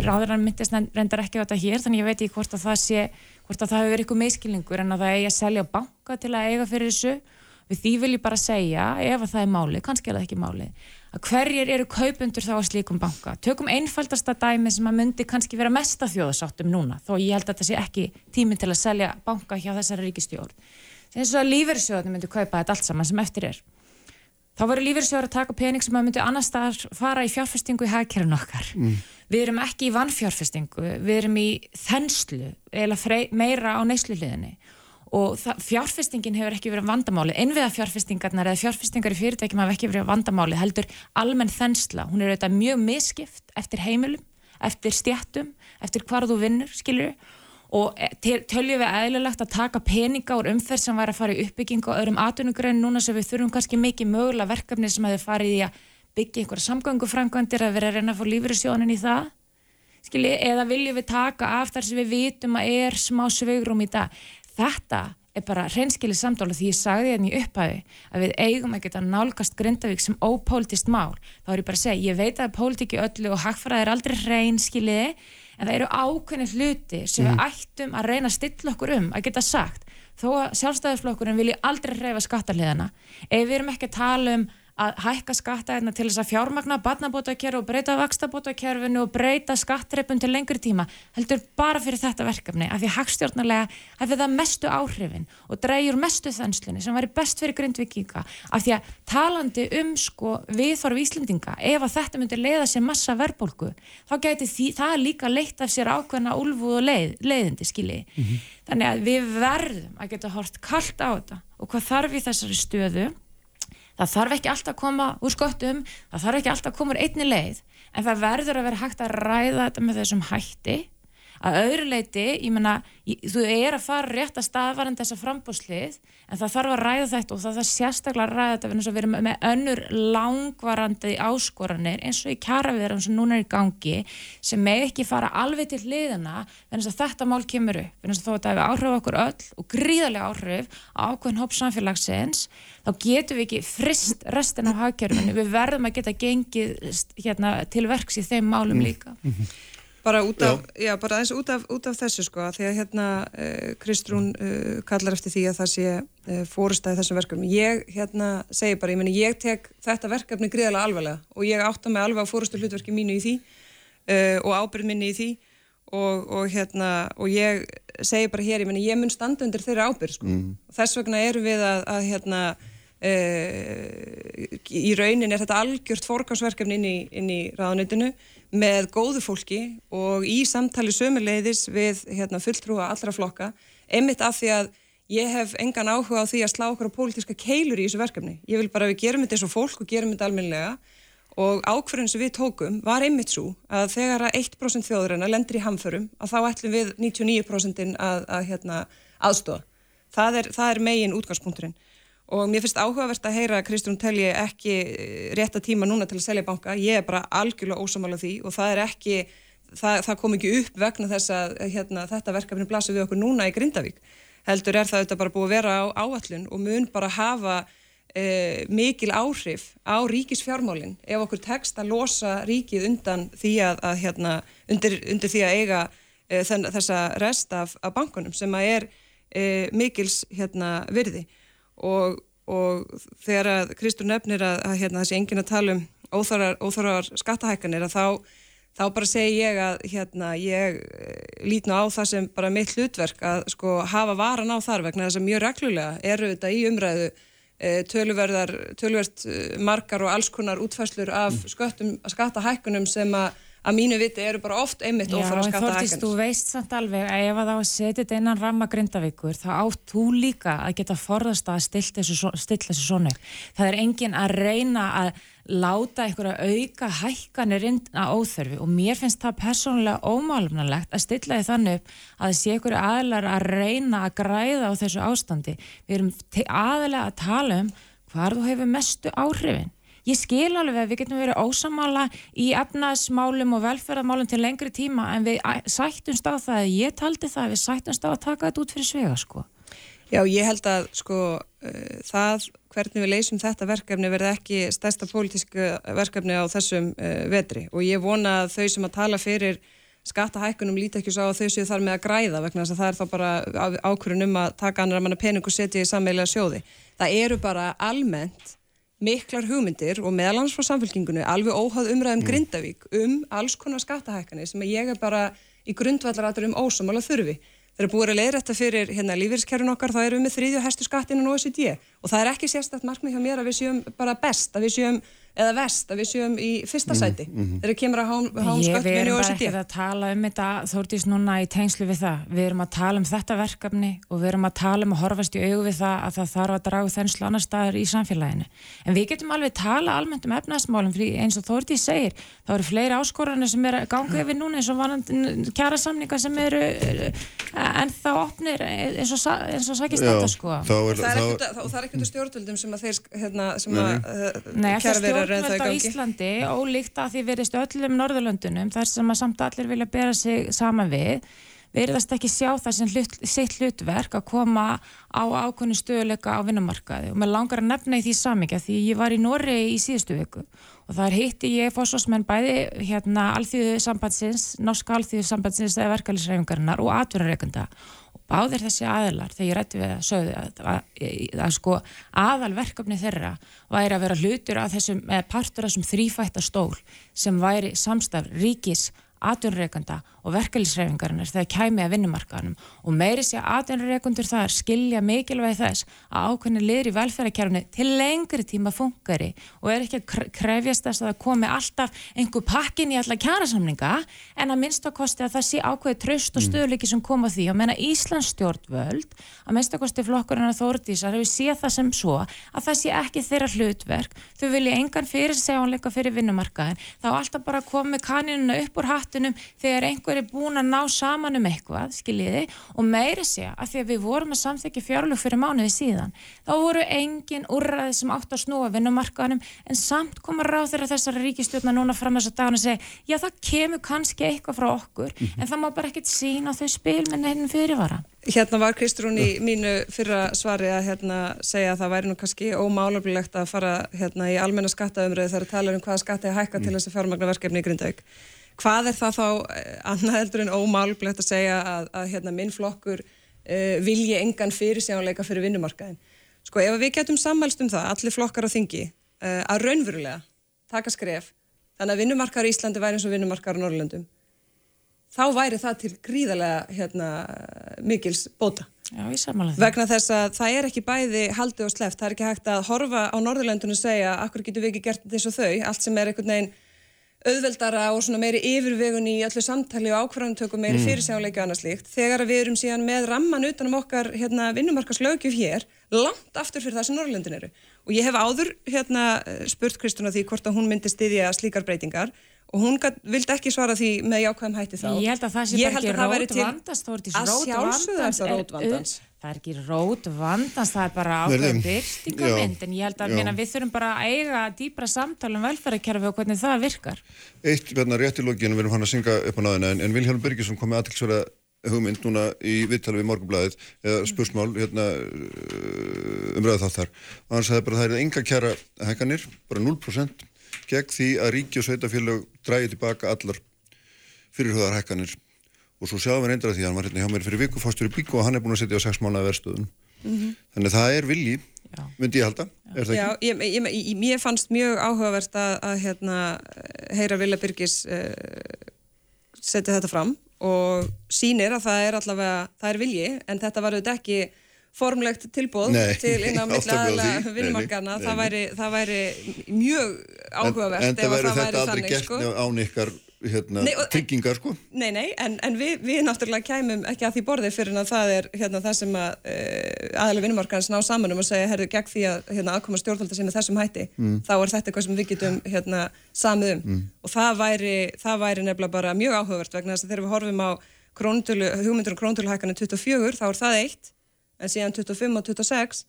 ráðurann myndist reyndar ekki á þetta hér, þannig ég veit ekki hvort að það sé, hvort að það hefur verið eitthvað meðskilningur en að það eigi að selja banka til að eiga fyrir þessu. Við því vil ég bara segja, ef að það er málið, kannski er það ekki málið, að hverjir eru kaupundur þá að slíkum banka. Tökum einfaldasta dæmi sem að myndi kannski vera mesta þjóðasáttum núna, þó ég held að þetta sé ekki tíminn til að selja banka hjá þessari ríkistjórn. Þess að lífeyrissjóðin myndi kaupa þetta allt saman sem eftir er þá voru lífeyrissjóður að taka pening sem að myndi annar staðar fara í fjárfestingu í hagkerfun okkar. Mm. Við erum ekki í vannfjárfestingu, við erum í þenslu eða meira á neysluliðinni og fjárfestingin hefur ekki verið vandamáli. Einviða fjárfestingarnar eða fjárfestingar í fyrirtækjum hafa ekki verið vandamáli, heldur almenn þensla. Hún er auðvitað mjög miskipt eftir heimilum, eftir stjættum, eftir hvar þú vinnur, skiljur og e, töljum við eðlilegt að taka peninga úr umferð sem væri að fara í uppbygging og öðrum atvinnugrein núna sem við þurfum kannski mikið mögulega verkefni sem hefur farið í að byggja einhverja samgöngufrængvandir að vera að reyna að fá lífriðsjónin í það Skilji, eða viljum við taka af þar sem við vitum að er smá svegrum í dag þetta er bara reynskilið samtála því ég sagði hérna í upphæfi að við eigum að geta nálgast Grindavík sem ópólitist mál þá er ég bara að segja, ég veit að pólitíki öllu og hagfræði er aldrei reynskiliði en það eru ákveðni hluti sem mm. við ættum að reyna að stilla okkur um að geta sagt þó að sjálfstæðisflokkurinn vilji aldrei reyfa skattarliðana ef við erum ekki að tala um að hækka skattaðina til þess að fjármagna barnabótakerfi og breyta vakstabótakerfinu og breyta skattreipun til lengri tíma heldur bara fyrir þetta verkefni af því hagstjórnarlega hefur það mestu áhrifin og dreyjur mestu þönslunni sem væri best fyrir grindvikinga af því að talandi um sko viðþorf Íslendinga ef að þetta myndir leiða sér massa verbulgu þá gæti því, það líka leitt af sér ákveðna úlfu og leið, leiðindi skilji mm -hmm. þannig að við verðum að geta hort kallt á þetta og hvað þarf í þessari stöðu það þarf ekki alltaf að koma úr skottum, það þarf ekki alltaf að koma úr einni leið, en það verður að vera hægt að ræða þetta með þessum hætti að öðru leiti, ég menna þú er að fara rétt að staðvarandi þessa frambúslið, en það þarf að ræða þetta og það þarf sérstaklega að ræða þetta við erum með önnur langvarandi áskoranir eins og í kjaraverðum sem núna er í gangi, sem með ekki fara alveg til hliðina, en þetta mál kemur upp, en að að það hefur áhrif okkur öll og gríðarlega áhrif á ákveðin hóp samfélagsins, þá getum við ekki frist restin af hagkerfinu, við verðum að geta gengið hérna, til verks í þeim málum líka. Bara út af, já. Já, bara eins út af, út af þessu sko, því að hérna uh, Kristrún uh, kallar eftir því að það sé uh, fórustæði þessum verkefni. Ég hérna segi bara, ég meni ég tek þetta verkefni gríðarlega alvarlega og ég átta mig alveg á fórustu hlutverki mínu í því og ábyrð minni í því og, og hérna og ég segi bara hér, ég meni ég mun standa undir þeirra ábyrð sko. Mm. Þess vegna eru við að, að hérna í raunin er þetta algjört fórgámsverkefni inn í, í ráðnöytinu með góðu fólki og í samtali sömuleiðis við hérna, fulltrúa allra flokka, einmitt af því að ég hef engan áhuga á því að slá okkur á pólitiska keilur í þessu verkefni. Ég vil bara að við gerum þetta eins og fólk og gerum þetta almenlega og ákverðin sem við tókum var einmitt svo að þegar að 1% þjóðurina lendir í hamförum að þá ætlum við 99% að, að hérna, aðstofa. Það er, það er megin útgangspunkturinn og mér finnst áhugavert að heyra að Kristjón telji ekki eh, rétta tíma núna til að selja banka, ég er bara algjörlega ósamála því og það er ekki, það, það kom ekki upp vegna þess að hérna, þetta verkefni blasir við okkur núna í Grindavík. Heldur er það þetta bara búið að vera á áallun og mun bara hafa e, mikil áhrif á ríkisfjármálinn ef okkur tekst að losa ríkið undan því að, að hérna, undir, undir því að eiga e, þessa rest af, af bankunum sem að er e, mikils hérna, virði og, og þegar að Kristur nefnir að, að hérna, þessi engin að tala um óþarar, óþarar skattahækkanir að þá, þá bara segi ég að hérna, ég eh, lít nú á það sem bara mitt hlutverk að sko hafa varan á þar vegna þess að mjög reglulega eru þetta í umræðu eh, töluverðar, töluverð eh, margar og alls konar útfæslur af sköttum, skattahækkunum sem að að mínu viti eru bara oft einmitt ófara skatta hækkanir. Já, Þortís, þú veist samt alveg að ef að þá þetta innan ramma grindavíkur, þá átt þú líka að geta forðast að stilla þessu, þessu svona. Það er engin að reyna að láta einhverja auka hækkanir inn að óþörfi og mér finnst það persónulega ómálumnalegt að stilla því þannig upp að sé einhverju aðlar að reyna að græða á þessu ástandi. Við erum aðalega að tala um hvar þú hefur mestu áhrifin Ég skil alveg að við getum verið ósamála í efnaðsmálum og velferðarmálum til lengri tíma en við sættumst á það, ég taldi það að við sættumst á að taka þetta út fyrir svega sko. Já, ég held að sko uh, það hvernig við leysum þetta verkefni verði ekki stærsta pólitísku verkefni á þessum uh, vetri og ég vona að þau sem að tala fyrir skattahækkunum líti ekki svo á þau séu þar með að græða vegna þess að það er þá bara ákvörðun um að taka annar manna pening og setja í sammeila sjóði. Það eru bara almennt miklar hugmyndir og meðalans frá samfélkingunni alveg óhað umræðum mm. Grindavík um alls konar skattahækkanir sem ég er bara í grundvallaratur um ósamála þurfi. Þeir eru búið að leiðrætta fyrir hérna lífeyriskerfin okkar, þá erum við með þrýðju hæstu skattinu og OECD og það er ekki sérstætt markmið hjá mér að við séum bara best, að við séum eða vest að við séum í fyrsta mhm, sæti mm -hmm. þegar kemur að hán skattvinni og þessi tíu. Við erum bara ekki að tala um þetta þórtís núna í tengslu við það. Við erum að tala um þetta verkefni og við erum að tala um að horfast í augu við það að það þarf að dragu þennslu annar staðar í samfélaginu. En við getum alveg tala almennt um efnaðsmálum fyrir eins og þórtís segir, þá eru fleiri áskoranir sem er gangið yfir núna eins og kjara samninga sem eru eh, en þá opnir eins og, eins og sækist þetta sko. Það er ekkert stjórnvöld á Íslandi ólíkt að því verist öllum Norðurlöndunum þar sem að samt allir vilja bera sig saman við verðast ekki sjá það sem hlut, sitt hlutverk að koma á ákvöndu stöðuleika á vinnumarkaði. Og maður langar að nefna í því samíkja því ég var í Norri í síðustu viku og það er hitti ég fósfósmenn bæði hérna alþjóðu sambandsins, norska alþjóðu sambandsins eða verkefælisreifingarinnar og atverðarreikunda báðir þessi aðlar þegar ég rætti við að sögðu að, að, að, að sko aðalverkefni þeirra væri að vera hlutur að þessum, eða partur af þessum þrýfætta stól sem væri samstaf ríkis, atvinnreikanda og verkefliðsreifingarinnar þegar kæmi að vinnumarkaðanum og meiri sé atvinnreikundur þar skilja mikilvægi þess að ákveðin liður í velferðarkerfni til lengri tíma funkari og er ekki að krefjast þess að það komi alltaf einhver pakkin í alla kjærasamninga en að minnstakosti að það sé ákveði tröst og mm. stöðleiki sem koma því. Og menna Íslands stjórnvöld að minnstakosti flokkurinn að þóriðísar hefur séð það sem svo að það sé ekki þeirra hlutverk. Þau vilja engan fyrir segjanleika fyrir vinnumarkaðin þá alltaf bara komi kaninuna upp úr hattunum þegar einhver einhver er búin að ná saman um eitthvað, skiljiði, og meiri sé að því að við vorum að samþykja fjárlug fyrir mánuði síðan, þá voru engin úrraði sem átt að snúa vinnumarkaðanum en samt koma ráð þeirra þessari ríkistjórna núna fram þess að dagana og segja, já það kemur kannski eitthvað frá okkur, mm -hmm. en það má bara ekkert sína þau spil með nefnum fyrirvara. Hérna var Kristrún í mínu fyrra svari að hérna segja að það væri nú kannski ómálöflilegt að fara hérna í almenna skattaumröðu þegar það tala um hvaða skatta er hækka mm. til þessi fjármagnaverkefni í Grindavík. Hvað er það þá eh, annað heldur en ómálblegt að segja að, að hérna, minn flokkur uh, vilji engan fyrirsjáleika fyrir vinnumarkaðin sko ef við getum sammælst um það allir flokkar á þingi uh, að raunverulega taka skref þannig að vinnumarkaður í Íslandi væri eins og vinnumarkaður á Norrlöndum þá væri það til gríðarlega hérna, mikils bóta. Já, ég samanlega það. Vegna þess að það er ekki bæði haldi og sleft, það er ekki hægt að horfa á Norðurlöndunum og segja, akkur getur við ekki gert þess og þau, allt sem er einhvern veginn auðveldara og svona meiri yfirvegun í öllu samtali og ákvarðantöku meiri mm. fyrirsjáleika og annað slíkt. Þegar við erum síðan með ramman utanum okkar hérna, vinnumarkaslaugjöf hér, langt aftur fyrir það sem Norrlöndin eru. Og ég hef áður hérna, spurt Kristuna því hvort að hún myndi styðja slíkar breytingar og hún vildi ekki svara því með jákvæðum hætti þá. Ég held að það sé bara ekki rót vandast, þá er þetta rót vandans. Rót vandans. Það er ekki rót vandans, það er bara ákveð byrtingamind, en ég held að minna, við þurfum bara að eiga dýbra samtala um velferðarkerfi og hvernig það virkar. Eitt verðna rétt í lóginu, við erum hann að syngja upp á náðina, en, en Vilhelm Byrkesson kom með aðtilsverða hugmynd núna í viðtala við morgunblæðið, eða spursmál hérna, umræða þáttar, og hann sagði bara það er enga kjara hækkanir, bara 0% gegn því að ríki og sveitafélag dræði tilbaka allar fyrirhugðar hækkanir og svo sjáum við reyndra því að hann var hérna hjá mér fyrir viku fórstur í bíku og hann er búin að setja á 6 mánuða verðstöðun mm -hmm. þannig að það er vilji myndi ég halda, er það Já, ekki? Já, ég, ég, mér fannst mjög áhugavert að, að hérna, heyra Vila Byrkis uh, setja þetta fram og sínir að það er allavega, það er vilji en þetta var auðvitað ekki formlegt tilbóð nei, til innan milli aðla vinnumarkarna, það væri, það væri mjög áhugavert en, en það væri þetta aldrei gert sko. án ykkar hérna, tryggingar sko Nei, nei, en, en við, við náttúrulega kæmum ekki að því borðið fyrir en það er hérna, það sem að uh, eh, aðalega vinnumarkarnas ná saman um að segja, herru, gegn því að hérna, aðkoma stjórnvalda sinna þessum hætti, mm. þá er þetta eitthvað sem við getum hérna, samið um mm. og það væri, það væri nefnilega bara mjög áhugavert vegna þess að þegar við horfum á hugmyndur og króntöluhækana 24, þá er það eitt en síðan 25 og 26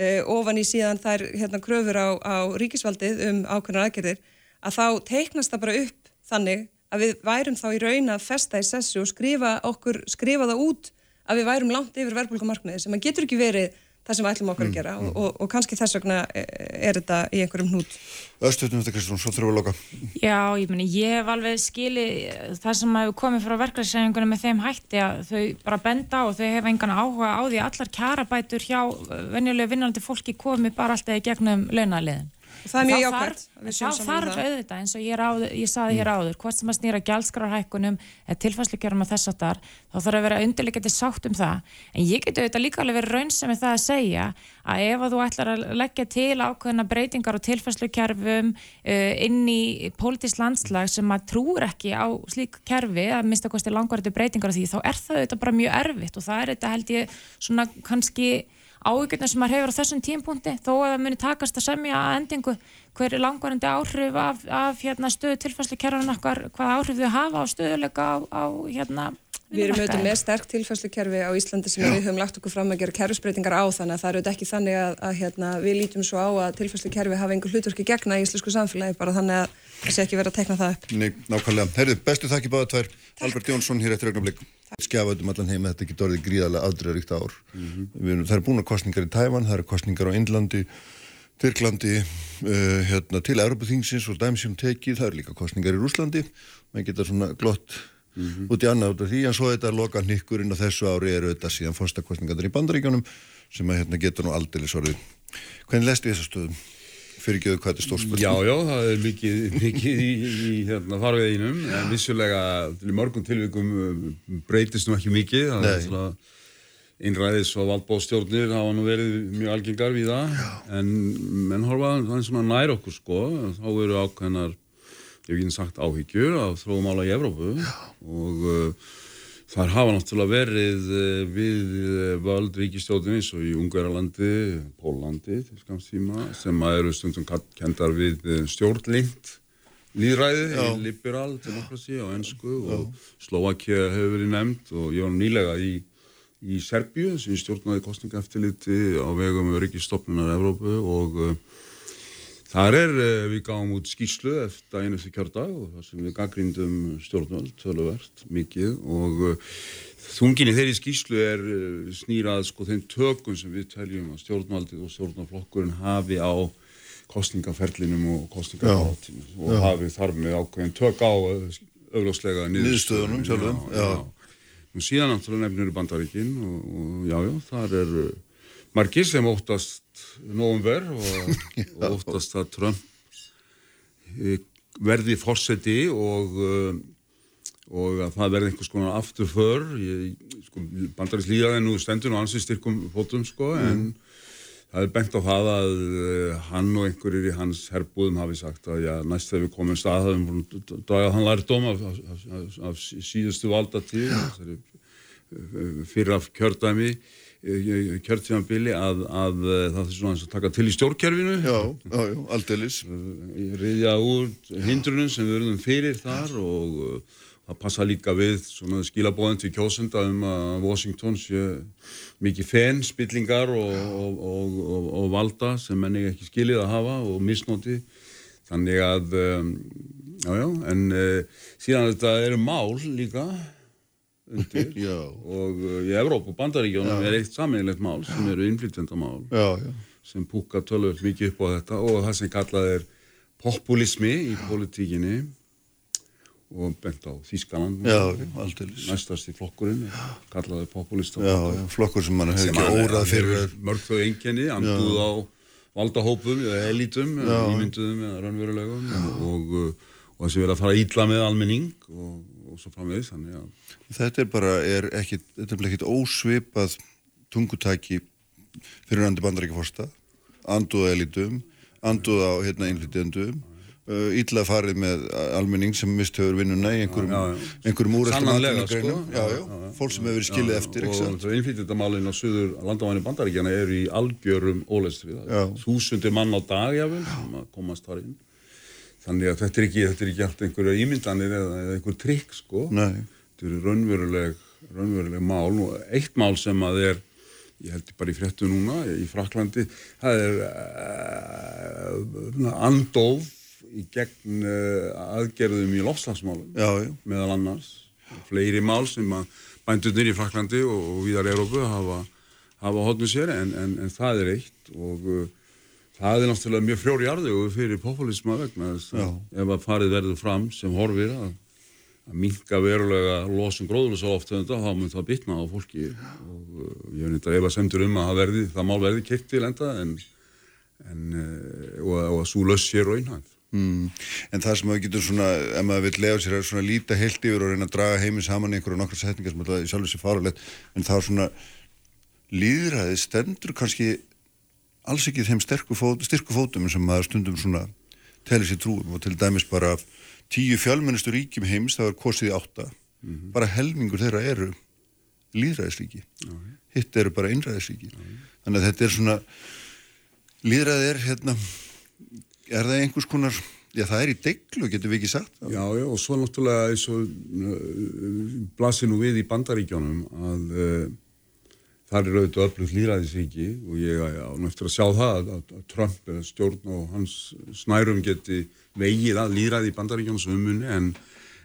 uh, ofan í síðan þær hérna kröfur á, á ríkisvaldið um ákveðnar aðgerðir að þá teiknast það bara upp þannig að við værum þá í raun að festa í sessu og skrifa okkur, skrifa það út að við værum langt yfir verðbólkumarkmiði sem að getur ekki verið það sem við ætlum okkur mm. að gera mm. og, og kannski þess vegna e, er þetta í einhverjum hnút Östuðnum þetta Kristján, svo þurfum við að loka Já, ég meni, ég hef alveg skili það sem hefur komið frá verklæðssefingunum með þeim hætti að þau bara benda og þau hefur engan áhuga á því allar kjarabætur hjá venjulega vinnandi fólki komi bara alltaf í gegnum launaliðin Það er mjög jákvæmt. Það þarf auðvitað eins og ég, áður, ég saði hér mm. áður, hvort sem að snýra gælskrarhækkunum eða tilfærsleikjörum og þess að þar, þá þarf að vera undirleikandi sátt um það. En ég geti auðvitað líka alveg verið raun sem er það að segja að ef að þú ætlar að leggja til ákveðina breytingar og tilfærsleikjörfum uh, inn í pólitísk landslag sem að trúur ekki á slík kerfi að mista kosti langvarði breytingar á því, þá er það auðvitað bara mjög erfitt og það er þetta held ég svona kannski áhugjörnum sem maður hefur á þessum tímpunkti þó að það muni takast að semja að endingu hver er langvarandi áhrif af, af hérna, stöðu tilfæslu kerfana hvað áhrif þau hafa á stöðuleika á, á hérna Við erum auðvitað með sterk tilfæslukerfi á Íslandi sem við höfum lagt okkur fram að gera kerfsbreytingar á þannig að það eru auðvitað ekki þannig að, að hérna, við lítum svo á að tilfæslukerfi hafa einhver hlutverki gegna í íslensku samfélagi bara þannig að það sé ekki verið að tekna það upp. Nei, nákvæmlega. Herðu, bestu þakki báða tvær. Takk. Albert Jónsson hér eftir augnablik. Skjafaðum allan heim að þetta ekki dorðið gríðarlega afdreðaríkt ár. Mm -hmm. Það eru búin að kostningar í Tæman, það eru kostningar á Indlandi, Tyrklandi, uh, hérna, til Europathingsins og dæmsjum tekið, það eru líka kostningar í Rúslandi. Man geta svona glott mm -hmm. út í annað út af því en svo þetta loka nýkkurinn á þessu ári eru þetta síðan fórstakostningarnir í bandaríkjónum sem að hérna getur nú aldrei sorðið. Hvernig lestu þessa stöðum? Fyrir auðvitað hvað þetta er stórspöld? Já, já, það er mikið, mikið í, í hérna, farveginum. En vissulega í mörgum tilvíkum um, breytist nú ekki mikið. Það er svona innræðis og valdbóðstjórnir hafa nú verið mjög algengar við það en menn horfa það er svona nær okkur sko. Þá eru ákveðnar ég hef ekki sagt áhyggjur af þróumála í Evrópu. Já. og uh, þar hafa náttúrulega verið uh, við uh, völd ríkistjóðin eins og í Ungarlandi, Pólandi til skamstíma sem að eru stundum kendar við uh, stjórnlind líðræði, liberal demokrasi á ennsku og Slovakia hefur verið nefnd og ég var nýlega í í Serbíu sem stjórnaði kostningaeftiliti á vegum ríkistofnunar Evrópu og Þar er, eh, við gáum út skýslu eftir einu eftir kjördag og það sem við gaggrindum stjórnvöld, töluvert, mikið og uh, þunginni þeirri skýslu er uh, snýrað sko þeim tökum sem við teljum að stjórnvaldið og stjórnvaldflokkurinn hafi á kostningaferlinum og kostningaferlinum og hafi þar með ákveðin tök á augláslega niðurstöðunum sjálfum, já. já. Nú síðan náttúrulega nefnir Bandaríkin og, og já, já, þar er margir sem óttast nógumver og, og óttast að Trump eh, verði fórseti og og að það verði einhvers konar afturför. Sko, bandarins líðaði nú stendur og ansið styrkum fótum sko mm. en það er bent á það að uh, hann og einhverjir í hans herbúðum hafi sagt að já, næst þegar við komum stað það er dagað hann lært dóm af, af, af, af síðustu valdatíð eh, fyrir af kjördæmi eh, kjörtímanbili að, að það er svona að taka til í stjórnkerfinu. Já, já, já, aldeilis. Riðja úr hindrunum sem við verðum fyrir þar og það passa líka við skilabóðin til kjósenda um að Washington sé mikið fenn, spillingar og, og, og, og valda sem menni ekki skilið að hafa og misnóti þannig að um, já, já, en uh, síðan þetta eru mál líka undir. Og uh, í Evróp og Bandaríkjónum er eitt saminlegt mál sem eru innflytjandamál sem púka tölvöld mikið upp á þetta og það sem kallað er populismi í politíkinni og bent á Þískaland næstast í flokkurinn kallaði populista já, já, flokkur sem mann hefur ekki órað fyrir. mörg þau enginni, anduð á valdahópum eða elitum ímynduðum eða raunverulegum. Og, og þessi verið að fara ídla með almenning og, og svo framvegis þetta er bara er ekkit, þetta er ekkit ósvipað tungutæki fyrir andur bandarækjaforsta anduð á elitum anduð á hérna, einlítjendum ítla uh, farið með almenning sem mistöður vinnuna í einhverjum, einhverjum úrættum sko. fólk sem hefur verið skilið eftir og innflytjandamálinn á söður landavæni bandaríkjana eru í algjörum ólestri. Þúsundir mann á dag jáfnvel sem að komast þar inn þannig að þetta er ekki, þetta er ekki allt einhverja ímyndanir eða, eða einhver trikk sko. Nei. þetta eru raunveruleg raunveruleg mál og eitt mál sem að er ég held bara í fréttu núna í Fraklandi það er uh, andóf í gegn uh, aðgerðum í lofslagsmálum meðal annars. Fleiri mál sem að bændunir í Fraklandi og, og viðar Európu hafa, hafa hodnið sér en, en, en það er eitt og uh, það er náttúrulega mjög frjóri arðu fyrir populisma vegna þess að ef að farið verður fram sem horfir að, að minka verulega losum gróðlusáloftöðunda þá mun það bitna á fólki. Og uh, ég veit að ef að semtur um að það, verði, það mál verði keitt til enda en, og, og að svo löss sér raunhægt Mm. En það sem maður getur svona, ef maður vil lega sér að svona líta heilt yfir og reyna að draga heimins saman í einhverju nokkru setningar sem það sjálfur sér farulegt, en það er svona líðræði stendur kannski alls ekki þeim fót, styrku fótum sem maður stundum svona tellir sér trúum og til dæmis bara tíu fjálmennistu ríkjum heims, það er kosið í átta, mm -hmm. bara helmingur þeirra eru líðræðisríki, mm -hmm. hitt eru bara innræðisríki, mm -hmm. þannig að þetta er svona líðræði er hérna er það einhvers konar, já það er í deglu, getur við ekki sagt? Já, já, og svo náttúrulega eins og uh, blasir nú við í bandaríkjónum að uh, þar er auðvitað öflugt líðræðisríki og ég á náttúrulega að sjá það að, Trump eða stjórn og hans snærum geti vegið að líðræði í bandaríkjónum sem umunni en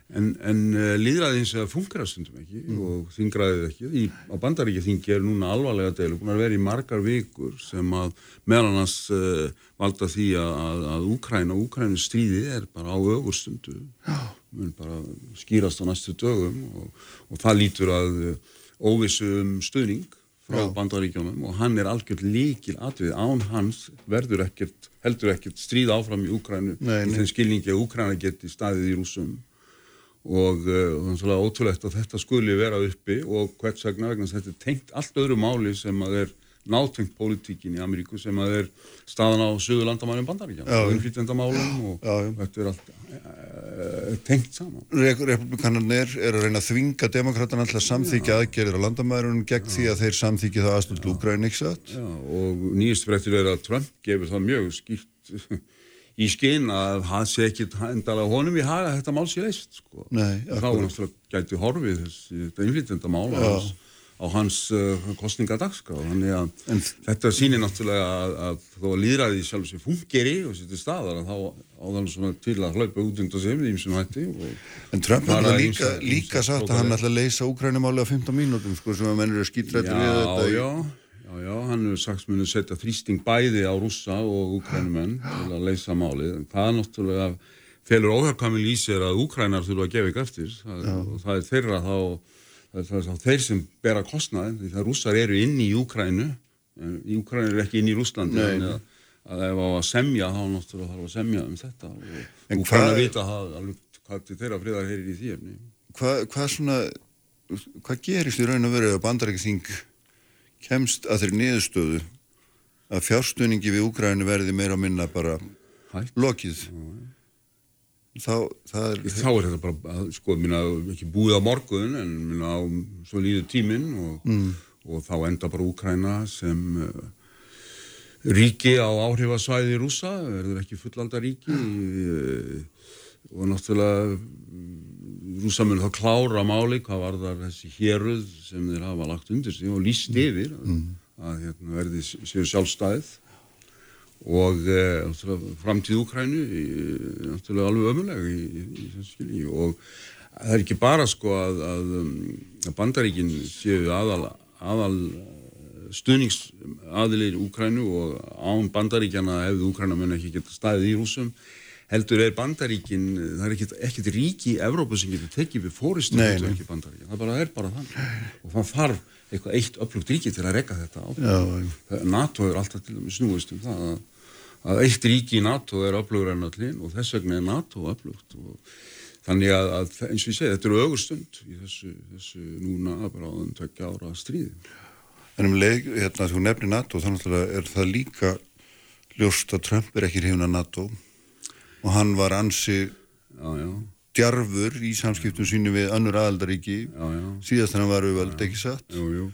En, en uh, líðræðið eins og að stundum ekki mm. og þingraðið ekki. Í, á bandaríkja þingi er núna alvarlega deilu, búin að vera í margar vikur sem að meðal annars uh, valda því að, að, Úkræna, Úkrænu stríði er bara á ögurstundu, mun bara skýrast á næstu dögum og, og það lítur að uh, óvissu um stuðning frá Já. bandaríkjónum og hann er algjörð líkil atvið, án hans verður ekkert, heldur ekkert stríð áfram í Úkrænu, þenn skilningi að Úkræna geti staðið í rúsum og þannig uh, að ótrúlegt að þetta skuli vera uppi og hvert sagna vegna þetta er tengt allt öðru máli sem að er nátengt pólitíkin í Ameríku sem að er staðan á söðu landamælum bandaríkja og umflýtjandamálum og þetta er allt e, tengt saman. Republikanarnir er að reyna að þvinga demokraterna alltaf samþykja aðgerðir á landamælunum gegn já. því að þeir samþykja það aðstöld Lúgræn, ekki satt? Já, og nýjast frektir er að Trump gefur það mjög skýrt í skinn að það sé ekki endala honum í haga þetta mál sé leist sko. Nei, þá er náttúrulega gæti horfið þessi þetta innflytjenda mál á hans, á hans uh, kostningadagska þannig að en, þetta sýnir náttúrulega að, að þó að líðræði sjálf sem fungeri og setja staðar að þá áðan svona til að hlaupa út undan sem við ímsum hætti En Trump har líka, líka sagt að hann ætla að leysa Úkrænumáli á 15 mínútum sko sem að mennur er skýtrættur við þetta Já, já Já, já, hann hefur sagt munu setja þrýsting bæði á rússa og ukrænumenn til að leysa málið. En það er náttúrulega felur óhjálpkamil í sér að Úkrænar þurfa að gefa ykkur eftir. Það, og það er þeirra þá það er, það þeir sem bera kostnað því að rússar eru inn í Úkrænu í Úkrænu eru ekki inn í Rúslandi þannig að, að ef á að semja þá náttúrulega þarf að semja um þetta. Og Úkræna vita það alveg hvað þeirra friðar heyrir í því efni. Hvað hva svona hvað gerist í raun og veru að bandarækising kemst að þeirri niðurstöðu að fjárstuðningi við Úkrænu verði meira að minna bara Hætt. lokið þá, er, þá er þetta bara sko, minna, ekki búið á morgun en minna, á svo líðu tímin og, mm. og þá enda bara Úkræna sem uh, ríki á áhrifasvæði rúsa, verður ekki fullaldar ríki uh, og náttúrulega rúsa mun þá klára máli hvað var þar þessi héruð sem þeir hafa lagt undir sig og líst mm. yfir mm. að, að hérna, verði sér sjálfstæðið og uh, framtíð Úkrænu náttúrulega alveg ömuleg í, í, í og það er ekki bara sko að, að, um, að bandaríkin séu aðal, aðal uh, stuðningsaðilir Úkrænu og án bandaríkjana hefðu Úkræna mun ekki geta staðið í húsum heldur er bandaríkin, það er ekkert, ekkert ríki í Evrópa sem getur tekið við fóristu það er bara þann og það þarf eitthvað eitt upplugt ríki til að rekka þetta á Já, NATO er alltaf til að snúist um það að, að eitt ríki í NATO er upplugur enn allin og þess vegna er NATO upplugt og þannig að, að eins og ég segi þetta eru augurstund í þessu, þessu núna bara á þenn tökja ára stríði. En um leik, hérna þú nefnir NATO þannig að er það líka ljóst að Trump er ekki hrifun að NATO og hann var ansi já, já djarfur í samskiptum sínu við annur aðaldaríki síðast hann var auðvöld, ekki satt? Jú, jú.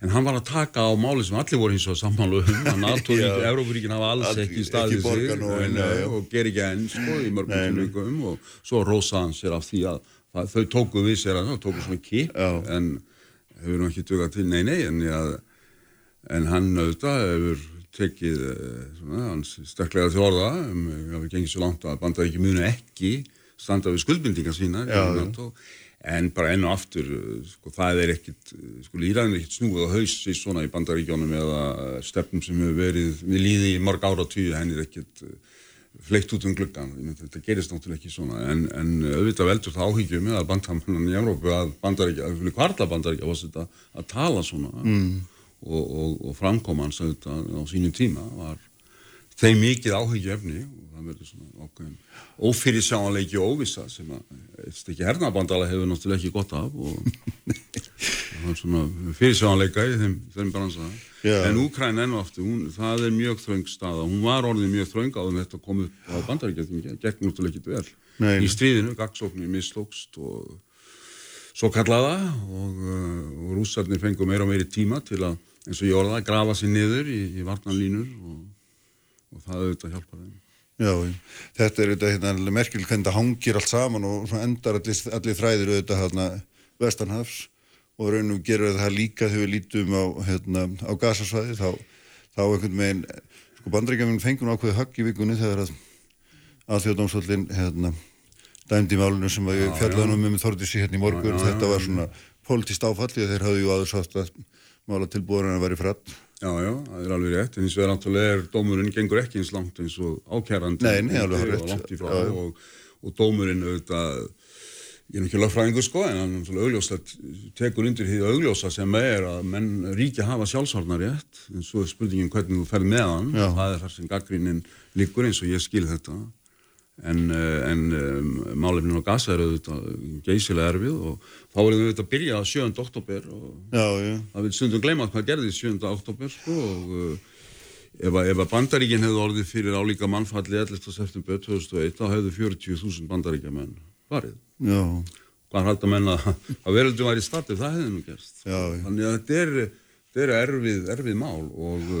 en hann var að taka á máli sem allir voru hins og sammálu um. Að NATO-ríkin, Európaríkin hafa alls All, ekki staðið sig og, en, og ger ekki enn sko, í mörgum tilvíkum og svo rosaði hann sér af því að það, þau tóku við sér að það tóku svona kip en hefur hann ekki dugað til nei nei en, ja, en hann auðvitað hefur tekið eh, svona, hans staklega þjórða um, við gengið svo langt að bandaríki munu ekki standa við skuldbindingar sína en bara enn og aftur sko, það er ekkit, sko líraðin er ekkit snúið á haus í svona í bandaríkjónum eða stefnum sem hefur verið við líði í marg ára tíu, henni er ekkit eh, fleikt út um gluggan, þetta gerist náttúrulega ekki svona, en, en auðvitað veldur það áhyggjum með að bandhamannan í Európu að bandaríkja, að hvarla bandaríkja var þetta að tala svona. Mm. og, og, og framkomans auðvitað á sínu tíma var þeim mikið áhyggjöfni og það verður svona ákveðin ófyrir sjáanleiki og óvisa sem að ekki hernabandala hefur náttúrulega ekki gott af og það er svona fyrir sjáanleika í þeim, þeim bransa yeah. en Úkræn enn og aftur, hún, það er mjög þröng staða, hún var orðið mjög þröng á þetta komið á bandaríkjum, gekk náttúrulega ekki vel Nei. í stríðinu, gagsóknir mislókst og svo kallaða og, uh, og rússarnir fengur meira og meiri tíma til að eins og ég orða, grafa sér niður í, í varnanlínur og og það auðvitað hjálpar þeim. Já, þetta er auðvitað hérna, merkil hvernig það hangir allt saman og endar allir, allir þræðir auðvitað hérna, vestanhafs og raun og gerur það líka þegar við lítum á, hérna, á gasasvæði þá, þá einhvern veginn, sko bandrækjafinn fengur ákveði högg í vikunni þegar að aðþjóðdómsvöldin hérna, dæmdi málunum sem við fjallaðum um með Þordísi hérna í morgun, já, þetta var svona politist áfalli að þeir hafðu ju aður sátt að mála tilbúðan að vera í fratt Já, já, það er alveg rétt, en eins og er náttúrulega dómurinn gengur ekki eins langt eins og ákærandi Nei, nei, alveg rétt. og langt í frá. Já, og, og dómurinn auðvitað, ég er ekki lögfræðingur sko, en hann augljósa, tekur undir því augljósa sem er að menn ríkja hafa sjálfsvarnar rétt, en svo er spurningin hvernig þú fer með hann, já. það er þar sem gaggrínin líkur eins og ég skil þetta en, eh, en um, málefnin á gasa er auðvitað geysilega erfið og þá er auðvitað að byrja 7. oktober og já, já. það vil stundum gleyma hvað gerði 7. oktober sko, og uh, ef, að, að bandaríkinn hefði orðið fyrir álíka mannfalli 11. september 2001 þá hefði 40.000 bandaríkja menn varið já. hvað halda menna að verðildum var í starti það hefði nú gerst þannig að þetta er, þetta er erfið, erfið mál og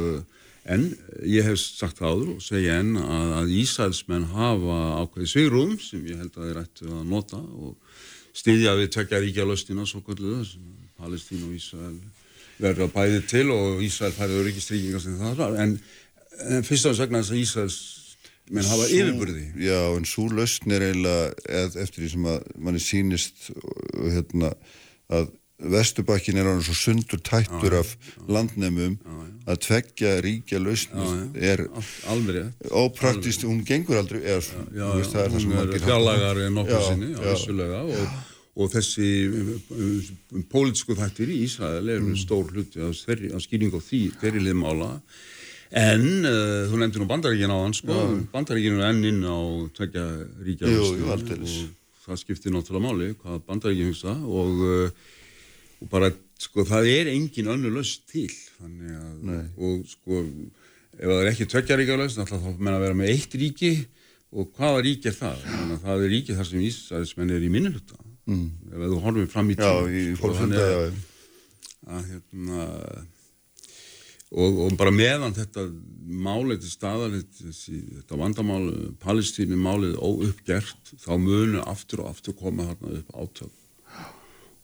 En ég hef sagt áður og segja enn að, að Ísælsmenn hafa ákveði svigrum sem ég held að þeir ættu að nota og styðja við tvekja ríkja löstina svo kvölduðu sem Palestín og Ísæl verður að bæði til og Ísæl færður ríkistryggingar sem það var en, en fyrst og segna þess að Ísæls menn hafa yfirburði. Já en svo löstin er eiginlega eftir því sem að manni sínist hérna, að Vesturbakkin er hann svo sundur tættur af landnemum að tveggja ríkja lausnir er ópraktist, hún gengur aldrei eða það er það sem hún er fjarlagari en nokkur sinni, og, og þessi um, pólitísku þættir í Ísrael er mm. stór hluti að, að skýring á því hverju liðmála en uh, þú nefndir nú bandaríkina á hans sko, bandaríkina er enn inn á tveggja ríkja lausnir og það skiptir náttúrulega máli hvað bandaríkina hugsa og uh, og bara, sko, það er engin önnu löst til þannig að, og sko ef það er ekki tveggjaríkja löst þá menna að vera með eitt ríki og hvaða ríki er það? Þannig að það er ríki þar sem Ísraelsmenn er í minniluta mm. ef þú horfum fram í já að hérna og, og bara meðan þetta málið til staðar þetta vandamál Palestíni málið óuppgert þá munu aftur og aftur koma þarna upp átök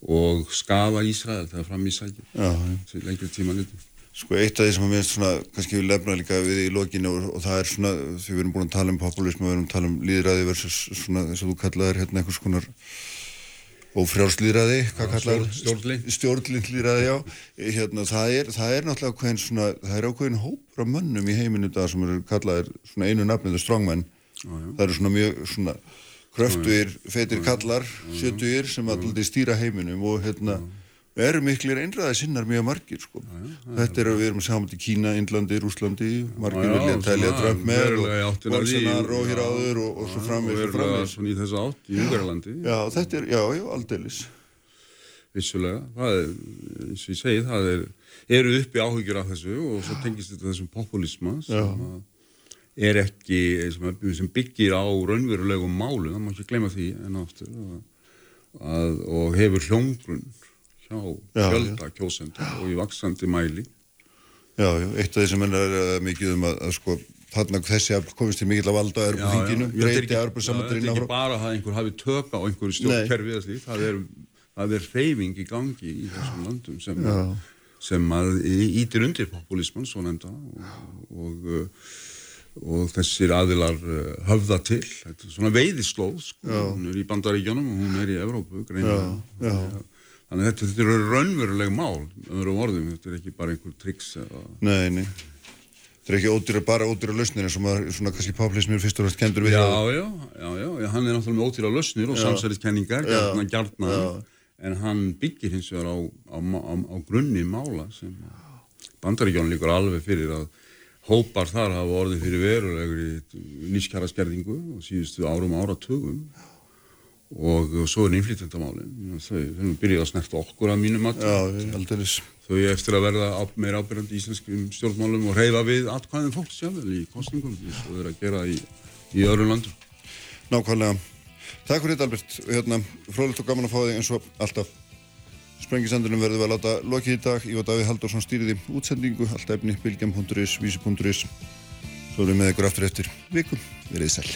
og skafa Ísrael þegar fram í sækjum til lengri tíma litur. Sko eitt af því sem að minnst svona, kannski við lefna líka við í lokinu og, og það er svona, því við erum búin að tala um populismu og við erum að tala um líðræði versus svona þess að þú kallaðir hérna einhvers konar kallaður? Stjórnlind. Stjórnlindlýðræði, já. Hérna, það, er, það er náttúrulega ákveðin svona, það er ákveðin hópur af mönnum í heiminu það sem eru kallaðir svona einu nafnið, strongmenn. Það eru svona mjög svona kröftuðir, feitir kallar, sjötuðir sem alltaf stýra heiminum og hérna eru miklir einræði sinnar mjög margir sko. Þetta er að við erum saman til Kína, Índlandi, Rúslandi, margir vilja tælja Trump með og Bolsonaro hér áður og, og svo framvegð. Verulega svona í þessu átt í Ungarlandi. Já, þetta er, já, já, aldeilis. Vissulega, það er, eins og ég segi, það er, eru uppi áhugjur af þessu og svo tengist þetta þessum populisma sem að er ekki, sem byggir á raunverulegum málu, það má ekki gleyma því en aftur að, og hefur hljóngrunn hjá fjölda kjósendur og í vaksandi mæli. Já, já, eitt af því sem er uh, mikið um að, að sko þarna þessi að komist til mikill að valda að erum þinginu, breyti að erum samandur inn á Það er ekki bara að einhver hafi töka á einhverju stjórnkerfi eða slíkt, það er, er reyfing í gangi í þessum landum sem, sem að ítir undir populisman, svo nefnda og, og og þessir aðilar uh, höfða til. Þetta er svona veiðislóð sko. hún er í bandaríkjónum og hún er í Evrópu já, já. þannig að þetta, þetta eru raunveruleg mál öðrum orðum, þetta er ekki bara einhver triks eða... Nei, nei. Þetta er ekki ódýra, bara ódýra lausnir og maður svona kannski páplismir fyrst og rætt kendur við já, já, já, já, hann er náttúrulega með ódýra lausnir og samsæliskenningar, gærna gærna en hann byggir hins vegar á, á, á, á grunni mála sem bandaríkjónum líkur alveg fyrir að hópar þar hafa orðið fyrir verulegri nýskjara skerðingu og síðustu árum áratugum. Og, og svo er innflytjandamálinn þau, byrjaði að snerta okkur að mínum að þau eftir að verða meira ábyrjandi íslenskum stjórnmálum og reyfa við allkvæðin fólks jável í kostningum og þau eru að gera í, í öðru landum Nákvæmlega. Takk fyrir þetta Albert, hérna, frólikt og gaman að fá þig eins og alltaf Sprengisendunum verður við að láta lokið í dag. Ég og Davíð Halldórsson stýriði útsendingu, allt efni, bilgjum.is, vísi.is. Svo erum við með ykkur aftur eftir vikum. Verðið sæl.